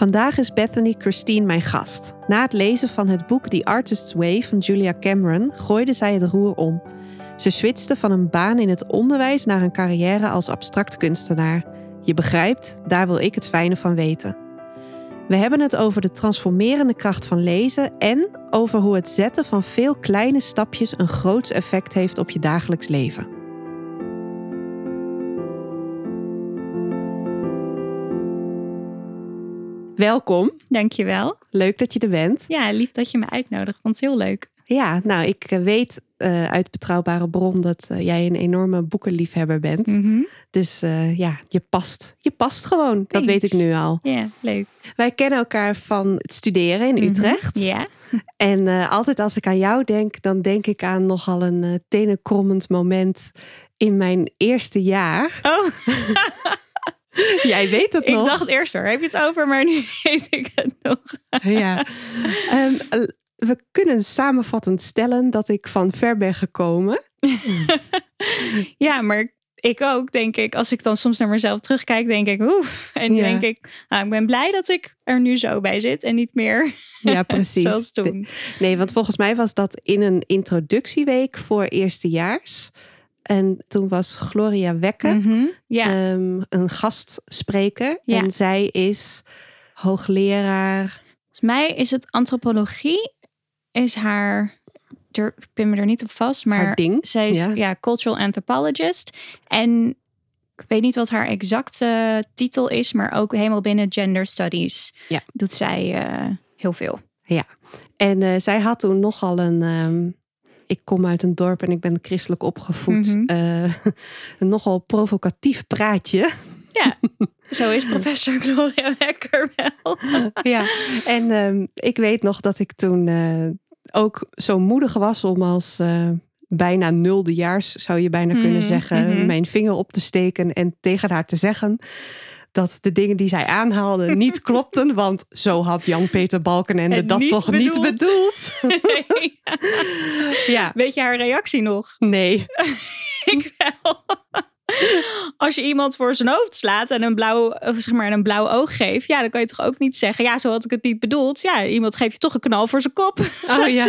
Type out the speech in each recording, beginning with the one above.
Vandaag is Bethany Christine mijn gast. Na het lezen van het boek The Artist's Way van Julia Cameron gooide zij het roer om. Ze switchte van een baan in het onderwijs naar een carrière als abstract kunstenaar. Je begrijpt, daar wil ik het fijne van weten. We hebben het over de transformerende kracht van lezen en over hoe het zetten van veel kleine stapjes een groot effect heeft op je dagelijks leven. Welkom. Dankjewel. Leuk dat je er bent. Ja, lief dat je me uitnodigt. Vond het heel leuk. Ja, nou, ik eh, weet uh, uit betrouwbare bron dat uh, jij een enorme boekenliefhebber bent. Mm -hmm. Dus uh, ja, je past. Je past gewoon. Thanks. Dat weet ik nu al. Ja, leuk. Wij kennen elkaar van het studeren in Mm -hmm. Utrecht. Ja. En altijd als ik aan jou denk, dan denk ik aan nogal een tenenkrommend moment in mijn eerste jaar. Oh. Jij weet het ik nog. Ik dacht eerst hoor, heb je het over, maar nu weet ik het nog. ja. Um, we kunnen samenvattend stellen dat ik van ver ben gekomen. ja, maar ik ook, denk ik. Als ik dan soms naar mezelf terugkijk, denk ik, oeh. En ja. denk ik, nou, ik ben blij dat ik er nu zo bij zit en niet meer ja, precies. zoals toen. Nee, want volgens mij was dat in een introductieweek voor eerstejaars. En toen was Gloria Wekker mm -hmm. ja. um, een gastspreker. Ja. En zij is hoogleraar. Volgens mij is het antropologie, is haar. Ik ben me er niet op vast, maar haar ding. zij is ja. ja. cultural anthropologist. En ik weet niet wat haar exacte titel is, maar ook helemaal binnen gender studies ja. doet zij uh, heel veel. Ja, en uh, zij had toen nogal een. Um, ik kom uit een dorp en ik ben christelijk opgevoed. Mhm. Mm -hmm. uh, een nogal provocatief praatje. Ja, zo is professor Gloria Wekker wel. ja, en um, ik weet nog dat ik toen uh, ook zo moedig was om als uh, bijna nuldejaars, zou je bijna Mhm, kunnen zeggen, mm -hmm. mijn vinger op te steken en tegen haar te zeggen dat de dingen die zij aanhaalde niet klopten. Want zo had Jan-Peter Balkenende dat niet toch bedoeld. niet bedoeld. Nee. ja. Weet je haar reactie nog? Nee. ik wel. Als je iemand voor zijn hoofd slaat en een blauw, zeg maar, een blauw oog geeft, ja, dan kan je toch ook niet zeggen, ja, zo had ik het niet bedoeld. Ja, iemand geeft je toch een knal voor zijn kop. Oh ja.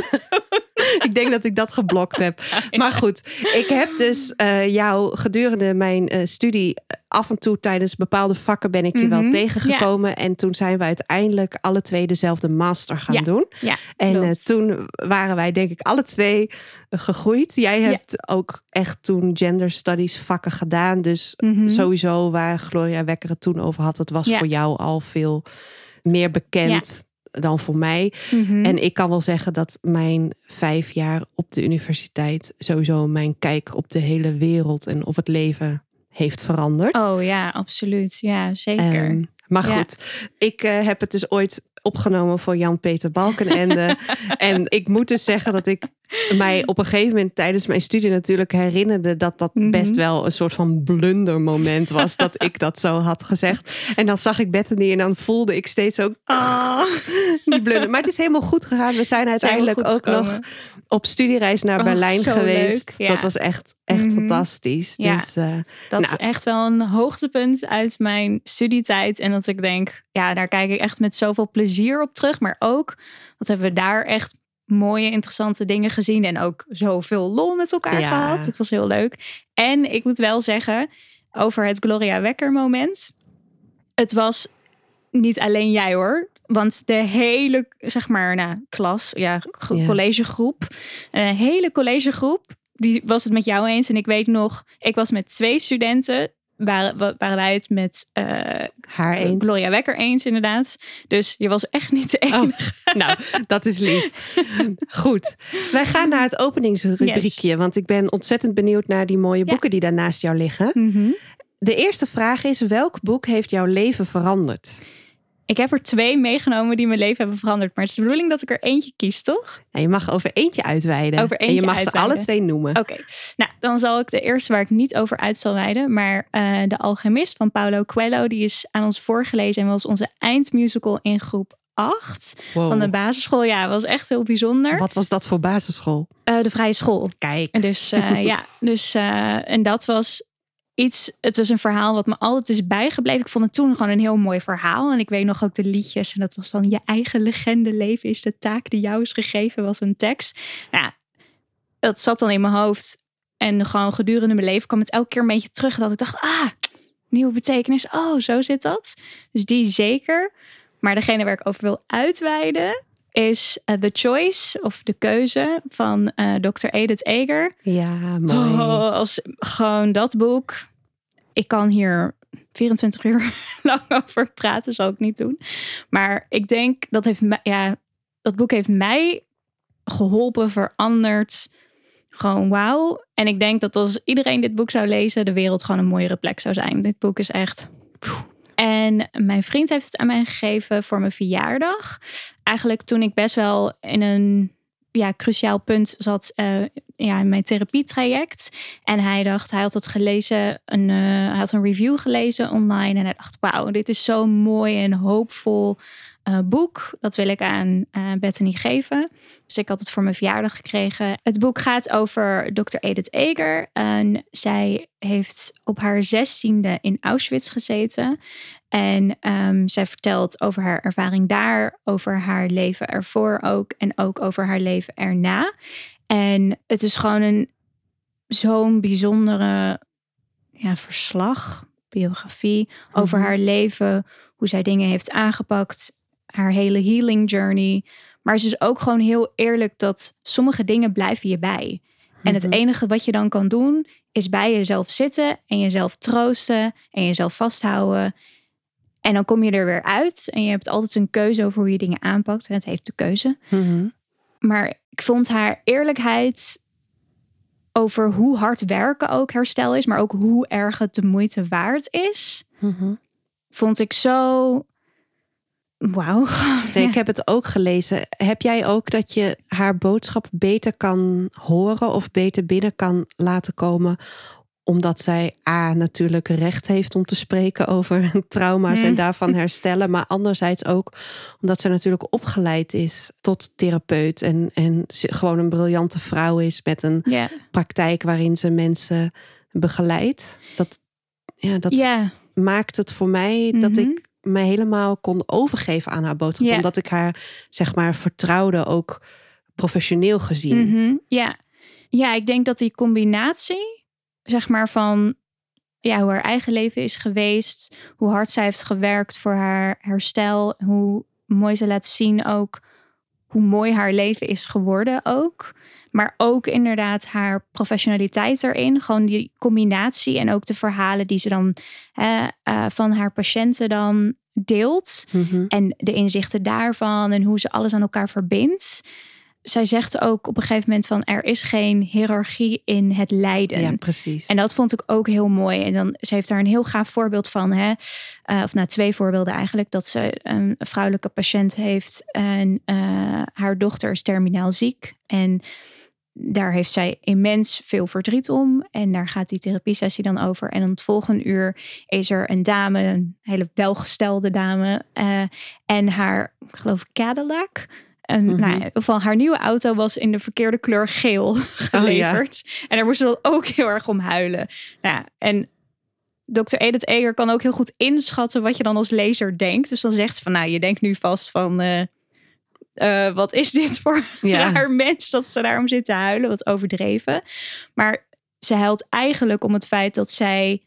ik denk dat ik dat geblokt heb. Maar goed, ik heb dus uh, jou gedurende mijn uh, studie af en toe tijdens bepaalde vakken ben ik je mm -hmm. wel tegengekomen. Ja. En toen zijn we uiteindelijk alle twee dezelfde master gaan ja. doen. Ja, en uh, toen waren wij denk ik alle twee gegroeid. Jij hebt ook echt toen gender studies vakken gedaan. Dus Mhm. mm -hmm. sowieso waar Gloria Wekker het toen over had. Het was voor jou al veel meer bekend dan voor mij. Mm -hmm. En ik kan wel zeggen dat mijn vijf jaar op de universiteit sowieso mijn kijk op de hele wereld en op het leven heeft veranderd. Oh ja, absoluut. Ja, zeker. Um, maar ja. goed, ik uh, heb het dus ooit opgenomen voor Jan-Peter Balkenende. en ik moet dus zeggen dat ik mij op een gegeven moment tijdens mijn studie natuurlijk herinnerde dat dat Mhm. best wel een soort van blundermoment was dat ik dat zo had gezegd. En dan zag ik Bethany en dan voelde ik steeds ook oh. die blunder. Maar het is helemaal goed gegaan. We zijn uiteindelijk ook gekomen. nog op studiereis naar Oh, Berlijn geweest. ja. Dat was echt, echt Mhm. fantastisch. Ja. Dus, uh, Dat nou, is echt wel een hoogtepunt uit mijn studietijd. En dat ik denk, ja, daar kijk ik echt met zoveel plezier op terug. Maar ook, wat hebben we daar echt mooie, interessante dingen gezien. En ook zoveel lol met elkaar Ja. gehad. Het was heel leuk. En ik moet wel zeggen, over het Gloria Wekker moment. Het was niet alleen jij hoor. Want de hele, zeg maar, nou, klas, ja, Ja. collegegroep. Een hele collegegroep. Die was het met jou eens. En ik weet nog, ik was met twee studenten. Waren, wa- waren wij het met eh, haar eens. Gloria Wekker eens, inderdaad. Dus je was echt niet de enige. Nou, dat is lief. Goed. Wij gaan naar het openingsrubriekje. Want ik ben ontzettend benieuwd naar die mooie boeken die daar naast jou liggen. Mhm. De eerste vraag is: welk boek heeft jouw leven veranderd? Ik heb er twee meegenomen die mijn leven hebben veranderd. Maar het is de bedoeling dat ik er eentje kies, toch? Nou, je mag over eentje uitweiden. Over eentje en je mag uitweiden. ze alle twee noemen. Oké, nou dan zal ik de eerste waar ik niet over uit zal wijden. Maar eh, De Alchemist van Paulo Coelho, die is aan ons voorgelezen en was onze eindmusical in groep 8 Wow. van de basisschool. Ja, was echt heel bijzonder. Wat was dat voor basisschool? Eh, de vrije school. Kijk. En dus eh, ja, dus en dat was iets. Het was een verhaal wat me altijd is bijgebleven. Ik vond het toen gewoon een heel mooi verhaal. En ik weet nog ook de liedjes. En dat was dan je eigen legende leven is de taak die jou is gegeven, was een tekst. Nou, dat zat dan in mijn hoofd. En gewoon gedurende mijn leven kwam het elke keer een beetje terug. Dat ik dacht, ah, nieuwe betekenis. Oh, zo zit dat. Dus die zeker. Maar degene waar ik over wil uitweiden is eh, The Choice of De Keuze van eh, Dr. Edith Eger. Ja, mooi. Oh, als gewoon dat boek. Ik kan hier 24 uur lang over praten, zal ik niet doen. Maar ik denk dat heeft ja, dat boek heeft mij geholpen, veranderd. Gewoon wauw. En ik denk dat als iedereen dit boek zou lezen, de wereld gewoon een mooiere plek zou zijn. Dit boek is echt. En mijn vriend heeft het aan mij gegeven voor mijn verjaardag. Eigenlijk toen ik best wel in een ja, cruciaal punt zat eh, ja, in mijn therapietraject. En hij dacht, hij had het gelezen, een, eh, hij had een review gelezen online. En hij dacht, wauw, dit is zo'n mooi en hoopvol eh, boek. Dat wil ik aan Bethany geven. Dus ik had het voor mijn verjaardag gekregen. Het boek gaat over Dr. Edith Eger. En zij heeft op haar zestiende in Auschwitz gezeten. En ehm, zij vertelt over haar ervaring daar, over haar leven ervoor ook en ook over haar leven erna. En het is gewoon een zo'n bijzondere ja, verslag, biografie over Mhm. haar leven, hoe zij dingen heeft aangepakt, haar hele healing journey. Maar ze is ook gewoon heel eerlijk dat sommige dingen blijven je bij. En het Mhm. enige wat je dan kan doen, is bij jezelf zitten en jezelf troosten en jezelf vasthouden. En dan kom je er weer uit. En je hebt altijd een keuze over hoe je dingen aanpakt. En het heeft de keuze. Mhm. Maar ik vond haar eerlijkheid over hoe hard werken ook herstel is, maar ook hoe erg het de moeite waard is, Mhm. vond ik zo. Wauw. Nee, ik heb het ook gelezen. Heb jij ook dat je haar boodschap beter kan horen of beter binnen kan laten komen? Omdat zij A natuurlijk recht heeft om te spreken over trauma's en Hmm. daarvan herstellen. Maar anderzijds ook omdat zij natuurlijk opgeleid is tot therapeut. En, en ze gewoon een briljante vrouw is met een praktijk waarin ze mensen begeleidt. Dat, ja, dat maakt het voor mij dat Mhm. ik me helemaal kon overgeven aan haar boodschap. Omdat ik haar, zeg maar, vertrouwde, ook professioneel gezien. Mhm, ja. ja, ik denk dat die combinatie, zeg maar, van ja, hoe haar eigen leven is geweest, hoe hard zij heeft gewerkt voor haar herstel, hoe mooi ze laat zien ook hoe mooi haar leven is geworden ook. Maar ook inderdaad haar professionaliteit erin. Gewoon die combinatie en ook de verhalen die ze dan hè, eh, van haar patiënten dan deelt. Mhm. En de inzichten daarvan en hoe ze alles aan elkaar verbindt. Zij zegt ook op een gegeven moment van er is geen hiërarchie in het lijden. Ja, precies. En dat vond ik ook heel mooi. En dan, ze heeft daar een heel gaaf voorbeeld van. Hè? Eh, of nou, twee voorbeelden eigenlijk. Dat ze een vrouwelijke patiënt heeft en eh, haar dochter is terminaal ziek. En daar heeft zij immens veel verdriet om. En daar gaat die therapiesessie dan over. En dan het volgende uur is er een dame, een hele welgestelde dame. eh, en haar, ik geloof Cadillac. En, Mhm. nou, ieder geval, haar nieuwe auto was in de verkeerde kleur geel geleverd. En daar moest ze dan ook heel erg om huilen. Nou, ja, en Dr. Edith Eger kan ook heel goed inschatten wat je dan als lezer denkt. Dus dan zegt ze van, nou, je denkt nu vast van... eh, eh, wat is dit voor Ja. raar mens dat ze daarom zit te huilen? Wat overdreven. Maar ze huilt eigenlijk om het feit dat zij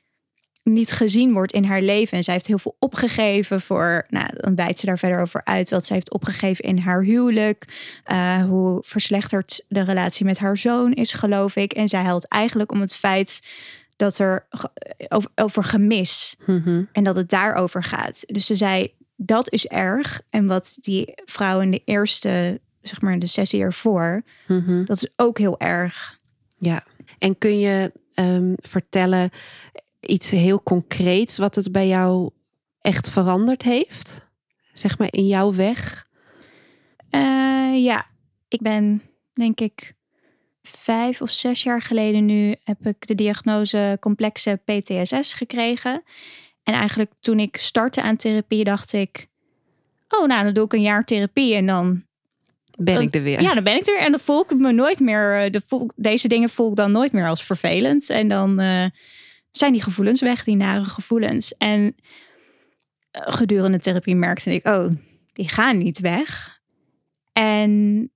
niet gezien wordt in haar leven. En zij heeft heel veel opgegeven voor, nou, dan wijdt ze daar verder over uit, wat zij heeft opgegeven in haar huwelijk. eh, hoe verslechterd de relatie met haar zoon is, geloof ik. En zij huilt eigenlijk om het feit dat er over, over gemis Mhm. en dat het daarover gaat. Dus ze zei, dat is erg. En wat die vrouw in de eerste, zeg maar, de sessie ervoor, Mhm. dat is ook heel erg. Ja. En kun je ehm, vertellen, iets heel concreets wat het bij jou echt veranderd heeft? Zeg maar in jouw weg? Uh, ja, ik ben denk ik vijf of zes jaar geleden nu heb ik de diagnose complexe PTSS gekregen. En eigenlijk toen ik startte aan therapie dacht ik, oh nou dan doe ik een jaar therapie en dan ben ik er weer. Ja, dan ben ik er. En dan voel ik me nooit meer. Eh, de voel, deze dingen voel ik dan nooit meer als vervelend. En dan uh, zijn die gevoelens weg, die nare gevoelens. En uh, gedurende therapie merkte ik, oh, die gaan niet weg. En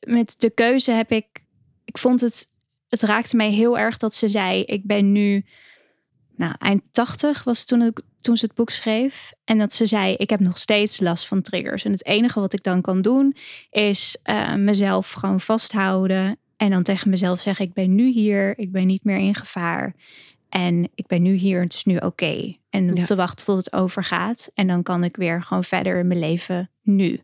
met de keuze heb ik, ik vond het, het raakte mij heel erg dat ze zei, ik ben nu, nou, eind 80 was toen ik toen ze het boek schreef. En dat ze zei: Ik heb nog steeds last van triggers. En het enige wat ik dan kan doen, is uh, mezelf gewoon vasthouden. En dan tegen mezelf zeggen: Ik ben nu hier, ik ben niet meer in gevaar. En ik ben nu hier, het is nu oké. En te wachten tot het overgaat. En dan kan ik weer gewoon verder in mijn leven nu.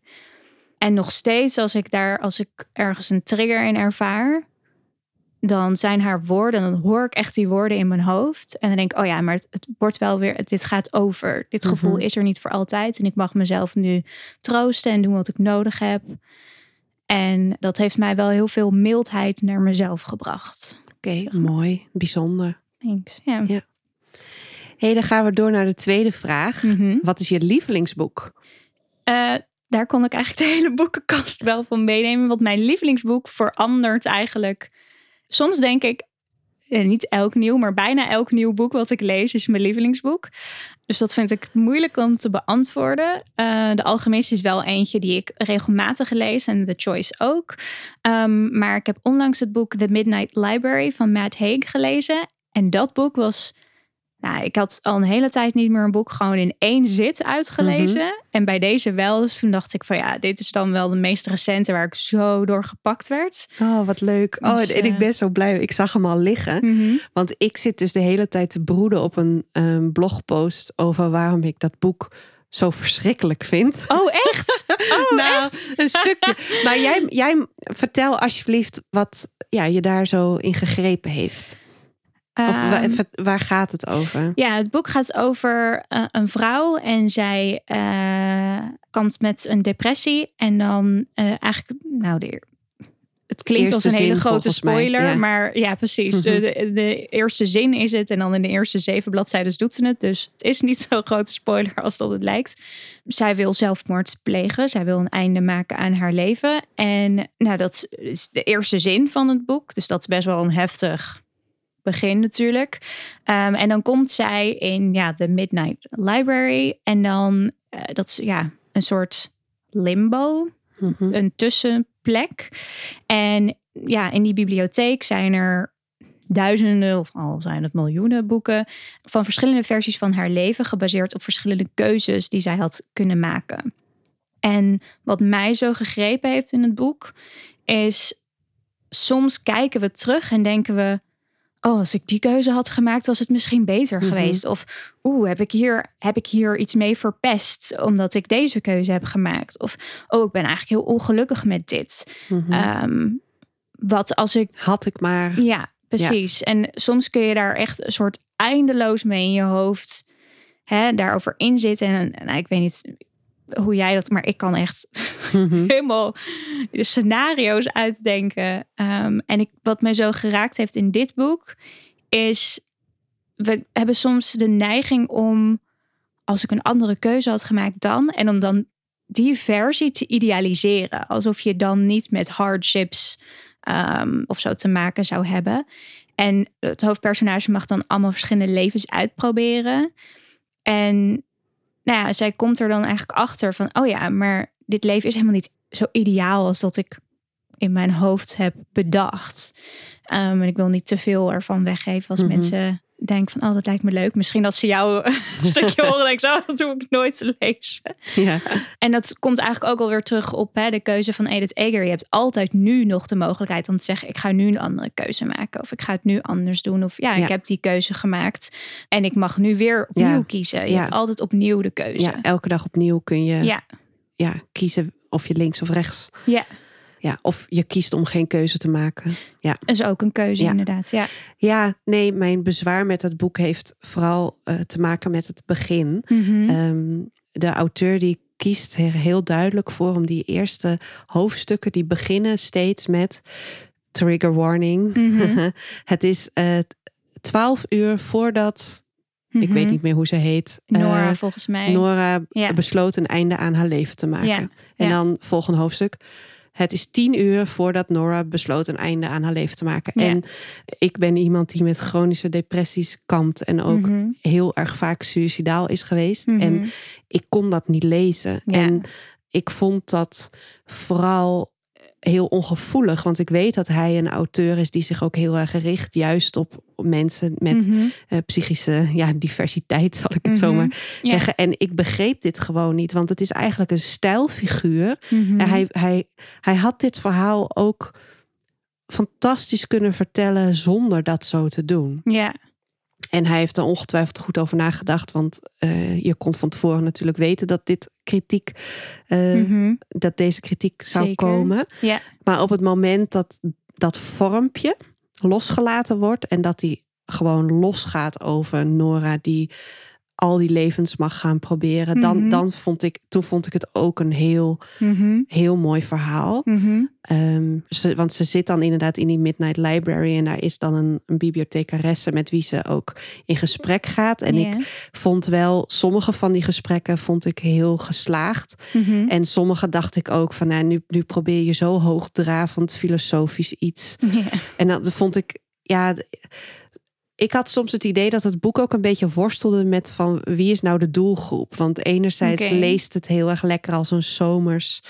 En nog steeds, als ik daar, als ik ergens een trigger in ervaar, dan zijn haar woorden, dan hoor ik echt die woorden in mijn hoofd. En dan denk ik, oh ja, maar het, het wordt wel weer, dit gaat over. Dit mhm. gevoel is er niet voor altijd. En ik mag mezelf nu troosten en doen wat ik nodig heb. En dat heeft mij wel heel veel mildheid naar mezelf gebracht. Oké, mooi, bijzonder. Thanks. Ja. ja. hey, dan gaan we door naar de tweede vraag. Mhm. Wat is je lievelingsboek? Uh, daar kon ik eigenlijk de hele boekenkast wel van meenemen. Want mijn lievelingsboek verandert eigenlijk soms denk ik, eh, niet elk nieuw, maar bijna elk nieuw boek wat ik lees is mijn lievelingsboek. Dus dat vind ik moeilijk om te beantwoorden. Uh, de Alchemist is wel eentje die ik regelmatig lees en The Choice ook. Um, maar ik heb onlangs het boek The Midnight Library van Matt Haig gelezen. En dat boek was nou, ik had al een hele tijd niet meer een boek gewoon in één zit uitgelezen. Mhm. En bij deze wel. Dus toen dacht ik van ja, dit is dan wel de meest recente waar ik zo door gepakt werd. Oh, wat leuk. oh, dus, en ik eh, ben zo blij. Ik zag hem al liggen. Mhm. Want ik zit dus de hele tijd te broeden op een um, blogpost over waarom ik dat boek zo verschrikkelijk vind. Oh, echt? Oh, nou, een stukje. Maar jij, jij vertel alsjeblieft wat ja, je daar zo in gegrepen heeft. Of ehm, waar, gaat het over? Ja, het boek gaat over uh, een vrouw en zij uh, komt met een depressie. En dan uh, eigenlijk, nou, de, het klinkt als een hele grote spoiler, maar ja, precies. Mhm. de, de, eerste zin is het en dan in de eerste zeven bladzijden doet ze het. Dus het is niet zo'n grote spoiler als dat het lijkt. Zij wil zelfmoord plegen. Zij wil een einde maken aan haar leven. En nou, dat is de eerste zin van het boek. Dus dat is best wel een heftig begin natuurlijk. Ehm, en dan komt zij in ja, de Midnight Library. En dan, uh, dat is ja, een soort limbo. Mhm. Een tussenplek. En ja, in die bibliotheek zijn er duizenden of al zijn het miljoenen boeken van verschillende versies van haar leven gebaseerd op verschillende keuzes die zij had kunnen maken. En wat mij zo gegrepen heeft in het boek is soms kijken we terug en denken we oh, als ik die keuze had gemaakt, was het misschien beter mhm. geweest. Of oeh, heb ik, hier, heb ik hier iets mee verpest omdat ik deze keuze heb gemaakt? Of oh, ik ben eigenlijk heel ongelukkig met dit. Mhm. Ehm, wat als ik. Had ik maar. Ja, precies. En soms kun je daar echt een soort eindeloos mee in je hoofd hè, daarover inzitten. En, en nou, ik weet niet, hoe jij dat, maar ik kan echt helemaal de scenario's uitdenken. Um, en ik, wat mij zo geraakt heeft in dit boek is, we hebben soms de neiging om, als ik een andere keuze had gemaakt dan, en om dan die versie te idealiseren, alsof je dan niet met hardships um, of zo te maken zou hebben. En het hoofdpersonage mag dan allemaal verschillende levens uitproberen. En nou ja, zij komt er dan eigenlijk achter van, oh ja, maar dit leven is helemaal niet zo ideaal als dat ik in mijn hoofd heb bedacht. Um, en ik wil niet te veel ervan weggeven als mhm. mensen denk van, oh, dat lijkt me leuk. Misschien als ze jou een stukje horen, denk ik zo, dat hoef ik nooit te lezen. Ja. En dat komt eigenlijk ook alweer terug op hè, de keuze van Edith Eger. Je hebt altijd nu nog de mogelijkheid om te zeggen, ik ga nu een andere keuze maken. Of ik ga het nu anders doen. Of ja, ik heb die keuze gemaakt. En ik mag nu weer opnieuw kiezen. Je hebt altijd opnieuw de keuze. Ja, elke dag opnieuw kun je ja. Ja, kiezen of je links of rechts ja. Ja, of je kiest om geen keuze te maken. Ja, is ook een keuze Ja. inderdaad. Ja. ja nee, mijn bezwaar met het boek heeft vooral eh, te maken met het begin. Mhm. Ehm, de auteur die kiest er heel duidelijk voor om die eerste hoofdstukken die beginnen steeds met trigger warning. Mhm. het is eh, twaalf uur voordat, ik Mhm. weet niet meer hoe ze heet, eh, Nora volgens mij. Nora Ja. besloot een einde aan haar leven te maken. Ja, En ja. dan volgende hoofdstuk. Het is tien uur voordat Nora besloot een einde aan haar leven te maken. Ja. En ik ben iemand die met chronische depressies kampt en ook Mhm. heel erg vaak suicidaal is geweest. Mhm. En ik kon dat niet lezen. Ja. En ik vond dat vooral heel ongevoelig. Want ik weet dat hij een auteur is die zich ook heel erg richt juist op mensen met Mhm. eh, psychische ja, diversiteit, zal ik het Mhm. zomaar Ja. zeggen. En ik begreep dit gewoon niet, want het is eigenlijk een stijlfiguur. Mhm. En hij, hij, hij had dit verhaal ook fantastisch kunnen vertellen zonder dat zo te doen. Ja. En hij heeft er ongetwijfeld goed over nagedacht, want eh, je kon van tevoren natuurlijk weten dat dit kritiek, eh, Mhm. dat deze kritiek zou Zeker. komen. Ja. Maar op het moment dat dat vormpje losgelaten wordt en dat die gewoon losgaat over Nora die al die levens mag gaan proberen, dan, Mhm. dan vond ik, toen vond ik het ook een heel, Mhm. heel mooi verhaal. Mhm. Ehm, ze, want ze zit dan inderdaad in die Midnight Library en daar is dan een, een bibliothecaresse met wie ze ook in gesprek gaat. En ik vond wel, sommige van die gesprekken vond ik heel geslaagd. En sommige dacht ik ook van, nou, nu, nu probeer je zo hoogdravend filosofisch iets. En dat vond ik, ja, ik had soms het idee dat het boek ook een beetje worstelde met van wie is nou de doelgroep. Want enerzijds leest het heel erg lekker als een zomers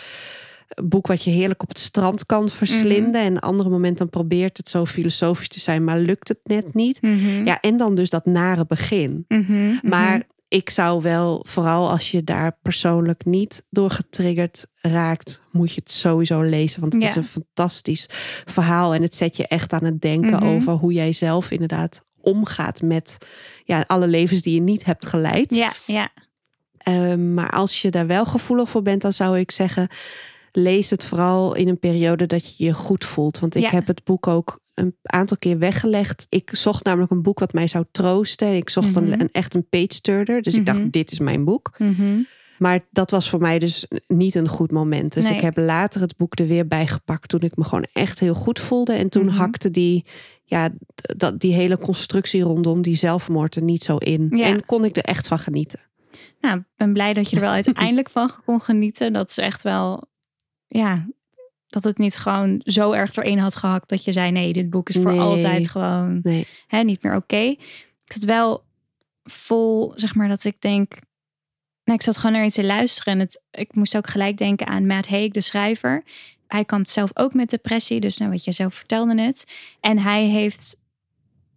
boek wat je heerlijk op het strand kan verslinden. En andere momenten probeert het zo filosofisch te zijn, maar lukt het net niet. Mhm. Ja, en dan dus dat nare begin. Mhm. Maar ik zou wel, vooral als je daar persoonlijk niet door getriggerd raakt, moet je het sowieso lezen. Want het Ja. is een fantastisch verhaal. En het zet je echt aan het denken Mhm. over hoe jij zelf inderdaad omgaat met ja, alle levens die je niet hebt geleid. Ja, ja. Ehm, maar als je daar wel gevoelig voor bent, dan zou ik zeggen, lees het vooral in een periode dat je je goed voelt. Want ik Ja. heb het boek ook een aantal keer weggelegd. Ik zocht namelijk een boek wat mij zou troosten. Ik zocht Mhm. een, een echt een page turner. Dus ik Mhm. dacht, dit is mijn boek. Mhm. Maar dat was voor mij dus niet een goed moment. Dus Nee. ik heb later het boek er weer bij gepakt toen ik me gewoon echt heel goed voelde. En toen Mhm. hakte die, ja, dat, die hele constructie rondom die zelfmoord er niet zo in. Ja. En kon ik er echt van genieten. Nou, ik ben blij dat je er wel uiteindelijk van kon genieten. Dat is echt wel, ja, dat het niet gewoon zo erg erin had gehakt dat je zei: nee, dit boek is voor Nee. altijd gewoon Nee. hè, niet meer oké. Ik zat wel vol, zeg maar, dat ik denk. Nou, ik zat gewoon naar iets te luisteren. En het, ik moest ook gelijk denken aan Matt Haig, de schrijver. Hij kampt zelf ook met depressie. Dus nou, wat je zelf vertelde het. En hij heeft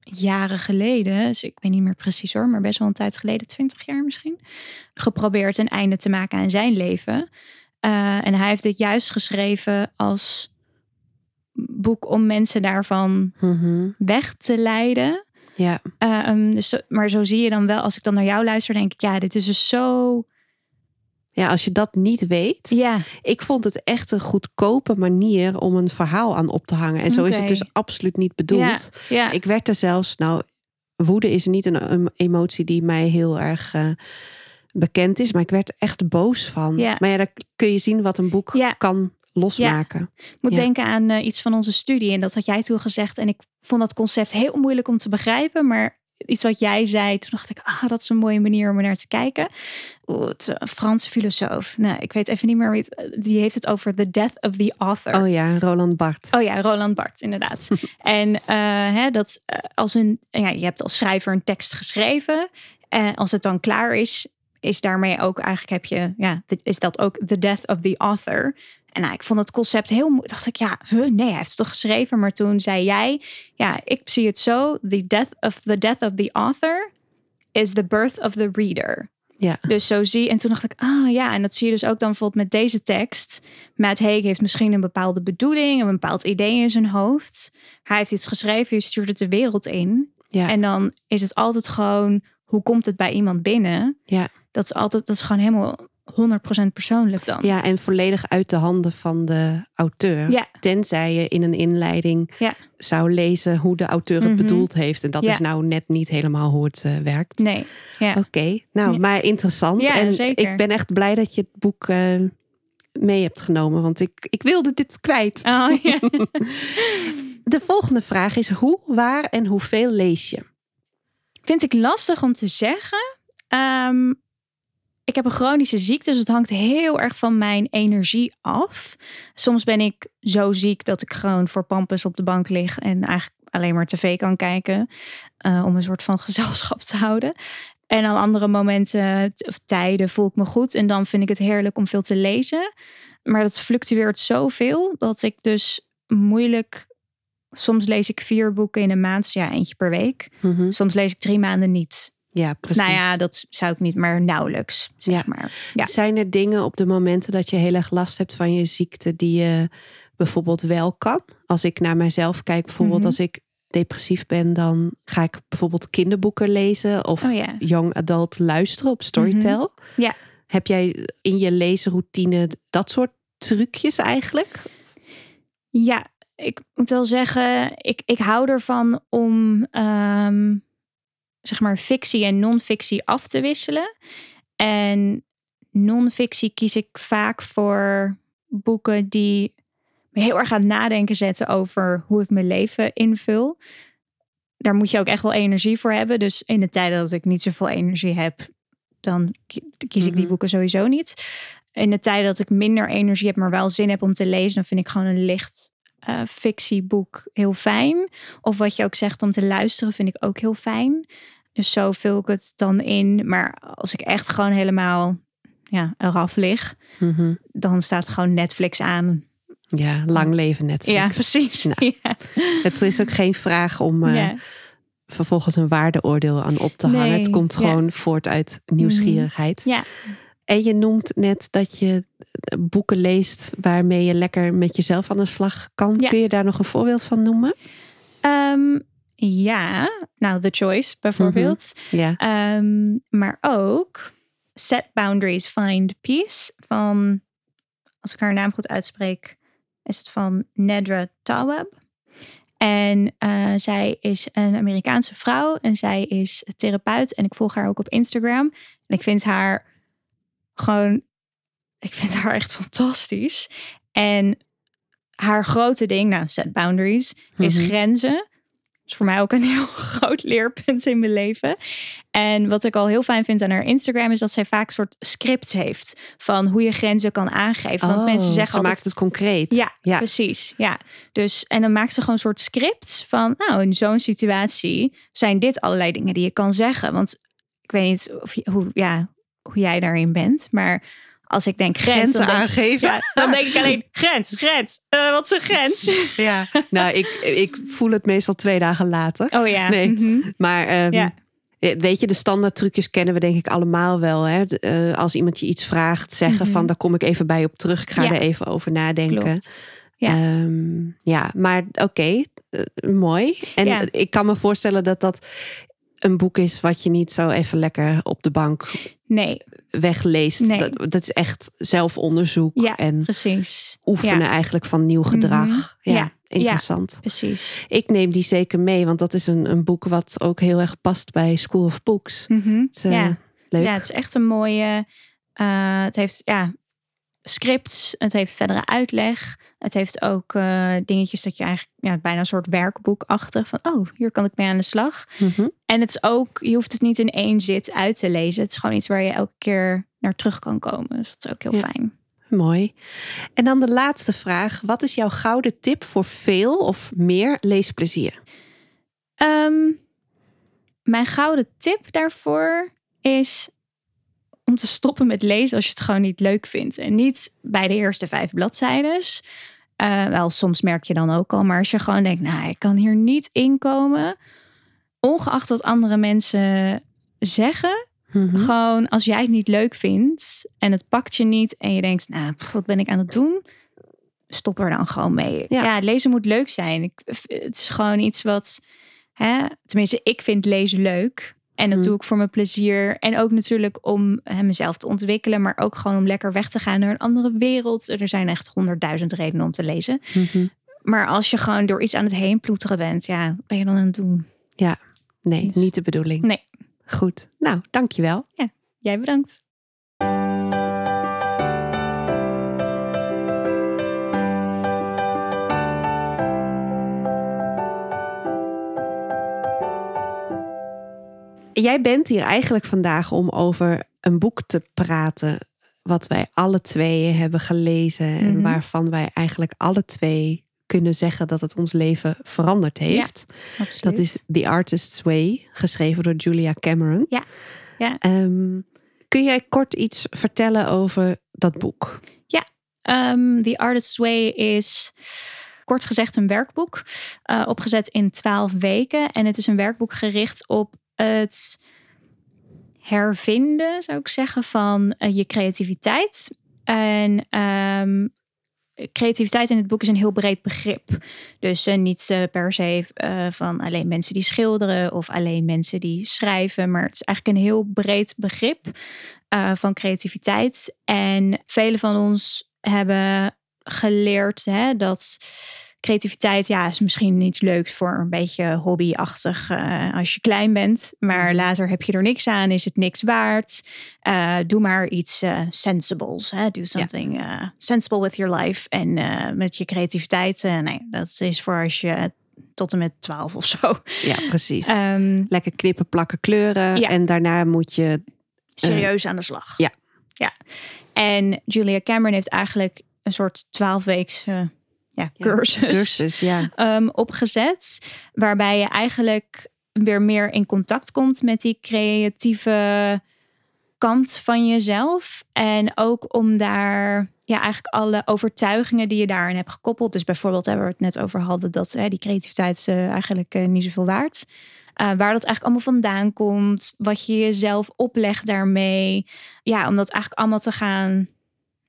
jaren geleden, dus ik weet niet meer precies hoor, maar best wel een tijd geleden, 20 jaar misschien, geprobeerd een einde te maken aan zijn leven. Eh, en hij heeft dit juist geschreven als boek om mensen daarvan Mhm. weg te leiden. Ja. Eh, um, dus, maar zo zie je dan wel, als ik dan naar jou luister, denk ik, ja, dit is dus zo. Ja, als je dat niet weet. Ja, Ik vond het echt een goedkope manier om een verhaal aan op te hangen. En zo is het dus absoluut niet bedoeld. ja. Ik werd er zelfs, nou, woede is niet een, emotie die mij heel erg eh, bekend is, maar ik werd er echt boos van. Ja. Maar ja, daar kun je zien wat een boek Ja. kan losmaken. Ik moet Ja. denken aan eh, iets van onze studie. En dat had jij toen gezegd. En ik vond dat concept heel moeilijk om te begrijpen. Maar iets wat jij zei, toen dacht ik, ah, dat is een mooie manier om er naar te kijken. Is een Franse filosoof. Nou, ik weet even niet meer wie het, die heeft het over the death of the author. Oh ja, Roland Barthes. Oh ja, Roland Barthes, inderdaad. en eh, hè, dat eh, als een, ja, je hebt als schrijver een tekst geschreven. En als het dan klaar is, is daarmee ook eigenlijk heb je, ja, is dat ook the death of the author. En nou, ik vond het concept heel moeilijk. Dacht ik, ja, huh, nee, hij heeft het toch geschreven. Maar toen zei jij, ja, ik zie het zo. The death of the death of the author is the birth of the reader. Ja. Dus zo zie En toen dacht ik, ah ja, en dat zie je dus ook dan bijvoorbeeld met deze tekst. Matt Haig heeft misschien een bepaalde bedoeling, een bepaald idee in zijn hoofd. Hij heeft iets geschreven, je stuurt het de wereld in. Ja. En dan is het altijd gewoon, hoe komt het bij iemand binnen? Ja. Dat is altijd, dat is gewoon helemaal 100% persoonlijk dan. Ja, en volledig uit de handen van de auteur. Ja. Tenzij je in een inleiding Ja. zou lezen hoe de auteur het Mhm. bedoeld heeft. En dat Ja. is nou net niet helemaal hoe het eh, werkt. Nee, ja. Oké, nou, maar interessant. Ja, en zeker. ik ben echt blij dat je het boek eh, mee hebt genomen. Want ik, ik wilde dit kwijt. Oh, ja. De volgende vraag is hoe, waar en hoeveel lees je? Vind ik lastig om te zeggen. Ehm, ik heb een chronische ziekte, dus het hangt heel erg van mijn energie af. Soms ben ik zo ziek dat ik gewoon voor pampus op de bank lig en eigenlijk alleen maar tv kan kijken. eh, om een soort van gezelschap te houden. En aan andere momenten of tijden voel ik me goed. En dan vind ik het heerlijk om veel te lezen. Maar dat fluctueert zoveel dat ik dus moeilijk. Soms lees ik vier boeken in een maand, ja, eentje per week. Mhm. Soms lees ik drie maanden niet. Ja, Of precies. Nou ja, dat zou ik niet, maar nauwelijks, zeg Ja. maar. Ja. Zijn er dingen op de momenten dat je heel erg last hebt van je ziekte die je bijvoorbeeld wel kan? Als ik naar mezelf kijk, bijvoorbeeld Mhm. als ik depressief ben, dan ga ik bijvoorbeeld kinderboeken lezen of Oh ja. young adult luisteren op Storytel. Ja. Heb jij in je lezenroutine dat soort trucjes eigenlijk? Ja, ik moet wel zeggen, ik, ik hou ervan om ehm, zeg maar fictie en non-fictie af te wisselen. En non-fictie kies ik vaak voor boeken die me heel erg aan het nadenken zetten over hoe ik mijn leven invul. Daar moet je ook echt wel energie voor hebben. Dus in de tijden dat ik niet zoveel energie heb, dan ki- kies ik die Mhm. boeken sowieso niet. In de tijden dat ik minder energie heb, maar wel zin heb om te lezen, dan vind ik gewoon een licht eh, fictieboek heel fijn. Of wat je ook zegt om te luisteren, vind ik ook heel fijn. Dus zo vul ik het dan in. Maar als ik echt gewoon helemaal ja, eraf lig, Mhm. dan staat gewoon Netflix aan. Ja, lang leven Netflix. Ja, precies. Nou, Ja. Het is ook geen vraag om eh, Ja. vervolgens een waardeoordeel aan op te hangen. Nee, Het komt ja. Gewoon voort uit nieuwsgierigheid. Ja. En je noemt net dat je eh, boeken leest waarmee je lekker met jezelf aan de slag kan. Ja. Kun je daar nog een voorbeeld van noemen? Ehm, ja, nou, The Choice bijvoorbeeld. Ja. Ehm, maar ook Set Boundaries, Find Peace van, als ik haar naam goed uitspreek, is het van Nedra Tawwab. En eh, zij is een Amerikaanse vrouw en zij is therapeut en ik volg haar ook op Instagram. En ik vind haar gewoon, ik vind haar echt fantastisch. En haar grote ding, nou, set boundaries, is Mhm. grenzen. Dat is voor mij ook een heel groot leerpunt in mijn leven. En wat ik al heel fijn vind aan haar Instagram is dat zij vaak soort scripts heeft van hoe je grenzen kan aangeven. Want Oh, mensen zeggen ze altijd, maakt het concreet. ja, ja. precies. Ja. Dus, en dan maakt ze gewoon een soort scripts van, nou, in zo'n situatie zijn dit allerlei dingen die je kan zeggen. Want ik weet niet of je, hoe, ja, hoe jij daarin bent, maar als ik denk grens, Grenzen dan denk, aangeven. ja, dan denk ik alleen grens, grens. Eh, wat is een grens? Ja. nou, ik, ik voel het meestal twee dagen later. Oh ja. Nee. mhm. Maar ehm, Ja. eh, weet je, de standaard trucjes kennen we denk ik allemaal wel. Hè? De, eh, als iemand je iets vraagt, zeggen Mhm. van daar kom ik even bij op terug. Ik ga Ja. er even over nadenken. Klopt. Ja, Ja. ja maar oké, mooi. En Ja. ik kan me voorstellen dat dat een boek is wat je niet zo even lekker op de bank Nee, wegleest. Nee. Dat, dat is echt zelfonderzoek Ja. en precies. oefenen Ja, eigenlijk van nieuw gedrag. Mhm. Ja, Ja. interessant. precies. Ik neem die zeker mee, want dat is een, een boek wat ook heel erg past bij School of Books. Mhm. Het eh, Ja. leuk. Ja, het is echt een mooie. eh, het heeft ja, scripts, het heeft verdere uitleg. Het heeft ook eh, dingetjes dat je eigenlijk ja, bijna een soort werkboekachtig van oh, hier kan ik mee aan de slag. Mhm. En het is ook, je hoeft het niet in één zit uit te lezen. Het is gewoon iets waar je elke keer naar terug kan komen. Dus dat is ook heel Ja. fijn. Mooi. En dan de laatste vraag. Wat is jouw gouden tip voor veel of meer leesplezier? Ehm, mijn gouden tip daarvoor is om te stoppen met lezen als je het gewoon niet leuk vindt. En niet bij de eerste vijf bladzijden. Eh, wel, soms merk je dan ook al. Maar als je gewoon denkt, nou, ik kan hier niet inkomen. Ongeacht wat andere mensen zeggen. Mhm. Gewoon als jij het niet leuk vindt en het pakt je niet. En je denkt, nou, pff, wat ben ik aan het doen? Stop er dan gewoon mee. Ja. Ja, lezen moet leuk zijn. Ik, het is gewoon iets wat, hè, tenminste, ik vind lezen leuk. En dat Mhm. doe ik voor mijn plezier. En ook natuurlijk om mezelf te ontwikkelen. Maar ook gewoon om lekker weg te gaan naar een andere wereld. Er zijn echt honderdduizend redenen om te lezen. Mhm. Maar als je gewoon door iets aan het heen ploeteren bent. Ja, wat ben je dan aan het doen? Nee, Dus- niet de bedoeling. Nee. Goed. Nou, dankjewel. Jij bedankt. Jij bent hier eigenlijk vandaag om over een boek te praten. Wat wij alle twee hebben gelezen. En Mhm. waarvan wij eigenlijk alle twee kunnen zeggen dat het ons leven veranderd heeft. Dat is The Artist's Way, geschreven door Julia Cameron. Ja, ja. Ehm, kun jij kort iets vertellen over dat boek? Ehm, The Artist's Way is kort gezegd een werkboek. eh, opgezet in twaalf weken. En het is een werkboek gericht op het hervinden, zou ik zeggen, van eh, je creativiteit. En ehm, creativiteit in het boek is een heel breed begrip. Dus eh, niet eh, per se van alleen mensen die schilderen of alleen mensen die schrijven. Maar het is eigenlijk een heel breed begrip van creativiteit. En velen van ons hebben geleerd hè, dat creativiteit, ja, is misschien iets leuks voor een beetje hobbyachtig eh, als je klein bent. Maar later heb je er niks aan, is het niks waard. Eh, doe maar iets eh, sensibles. Hè? Do something sensible with your life. En met je creativiteit, nee, dat is voor als je tot en met 12 of zo. Ja, precies. Ehm, Lekker knippen, plakken, kleuren. Ja. En daarna moet je. serieus aan de slag. ja. ja. En Julia Cameron heeft eigenlijk een soort twaalfweeks ja, Ja, cursus, Cursus, ja. ehm, opgezet. Waarbij je eigenlijk weer meer in contact komt met die creatieve kant van jezelf. En ook om daar ja, eigenlijk alle overtuigingen die je daarin hebt gekoppeld. Dus bijvoorbeeld hebben we het net over hadden dat hè, die creativiteit eh, eigenlijk eh, niet zoveel waard. Eh, waar dat eigenlijk allemaal vandaan komt. Wat je jezelf oplegt daarmee. Ja, om dat eigenlijk allemaal te gaan.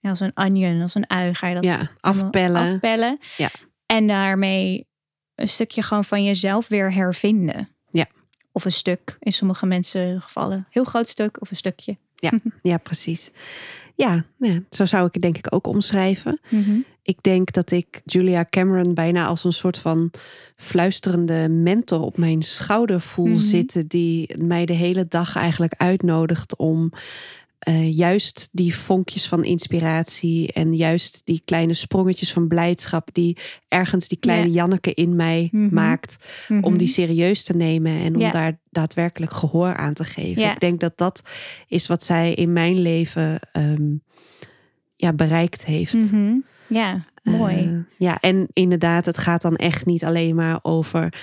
Ja, als een onion, als een ui ga je dat Ja, afpellen. afpellen. Ja. En daarmee een stukje gewoon van jezelf weer hervinden. Ja. Of een stuk, in sommige mensen gevallen. Heel groot stuk of een stukje. Ja, precies. Ja, ja, zo zou ik het denk ik ook omschrijven. Mhm. Ik denk dat ik Julia Cameron bijna als een soort van fluisterende mentor op mijn schouder voel Mhm. zitten, die mij de hele dag eigenlijk uitnodigt om eh, juist die vonkjes van inspiratie en juist die kleine sprongetjes van blijdschap die ergens die kleine Ja. Janneke in mij Mhm. maakt, om Mhm. die serieus te nemen en om daar daadwerkelijk gehoor aan te geven. Ik denk dat dat is wat zij in mijn leven ehm, ja, bereikt heeft. Mhm. Ja, mooi. Eh, ja, en inderdaad, het gaat dan echt niet alleen maar over.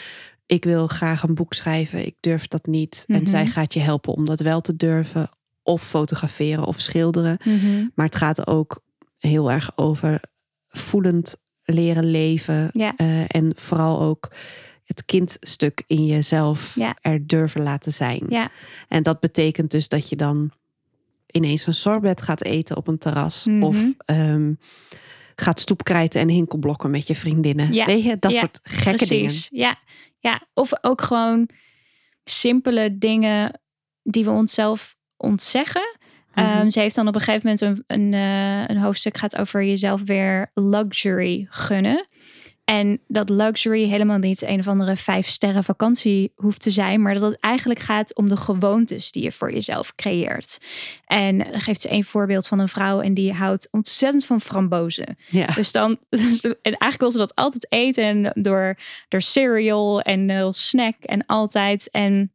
Ik wil graag een boek schrijven, ik durf dat niet. En Mhm. zij gaat je helpen om dat wel te durven, of fotograferen of schilderen. Mhm. Maar het gaat ook heel erg over voelend leren leven. Ja. eh, en vooral ook het kindstuk in jezelf Ja. er durven laten zijn. Ja. En dat betekent dus dat je dan ineens een sorbet gaat eten op een terras. Mhm. Of ehm, gaat stoepkrijten en hinkelblokken met je vriendinnen. Ja. Weet je, dat soort gekke dingen. Ja. ja, of ook gewoon simpele dingen die we onszelf ontzeggen. Mhm. Ehm, ze heeft dan op een gegeven moment een, een, eh, een hoofdstuk gaat over jezelf weer luxury gunnen. En dat luxury helemaal niet een of andere vijf sterren vakantie hoeft te zijn, maar dat het eigenlijk gaat om de gewoontes die je voor jezelf creëert. En dan geeft ze een voorbeeld van een vrouw en die houdt ontzettend van frambozen. Ja. Dus dan, en eigenlijk wil ze dat altijd eten en door, door cereal en eh, snack en altijd. En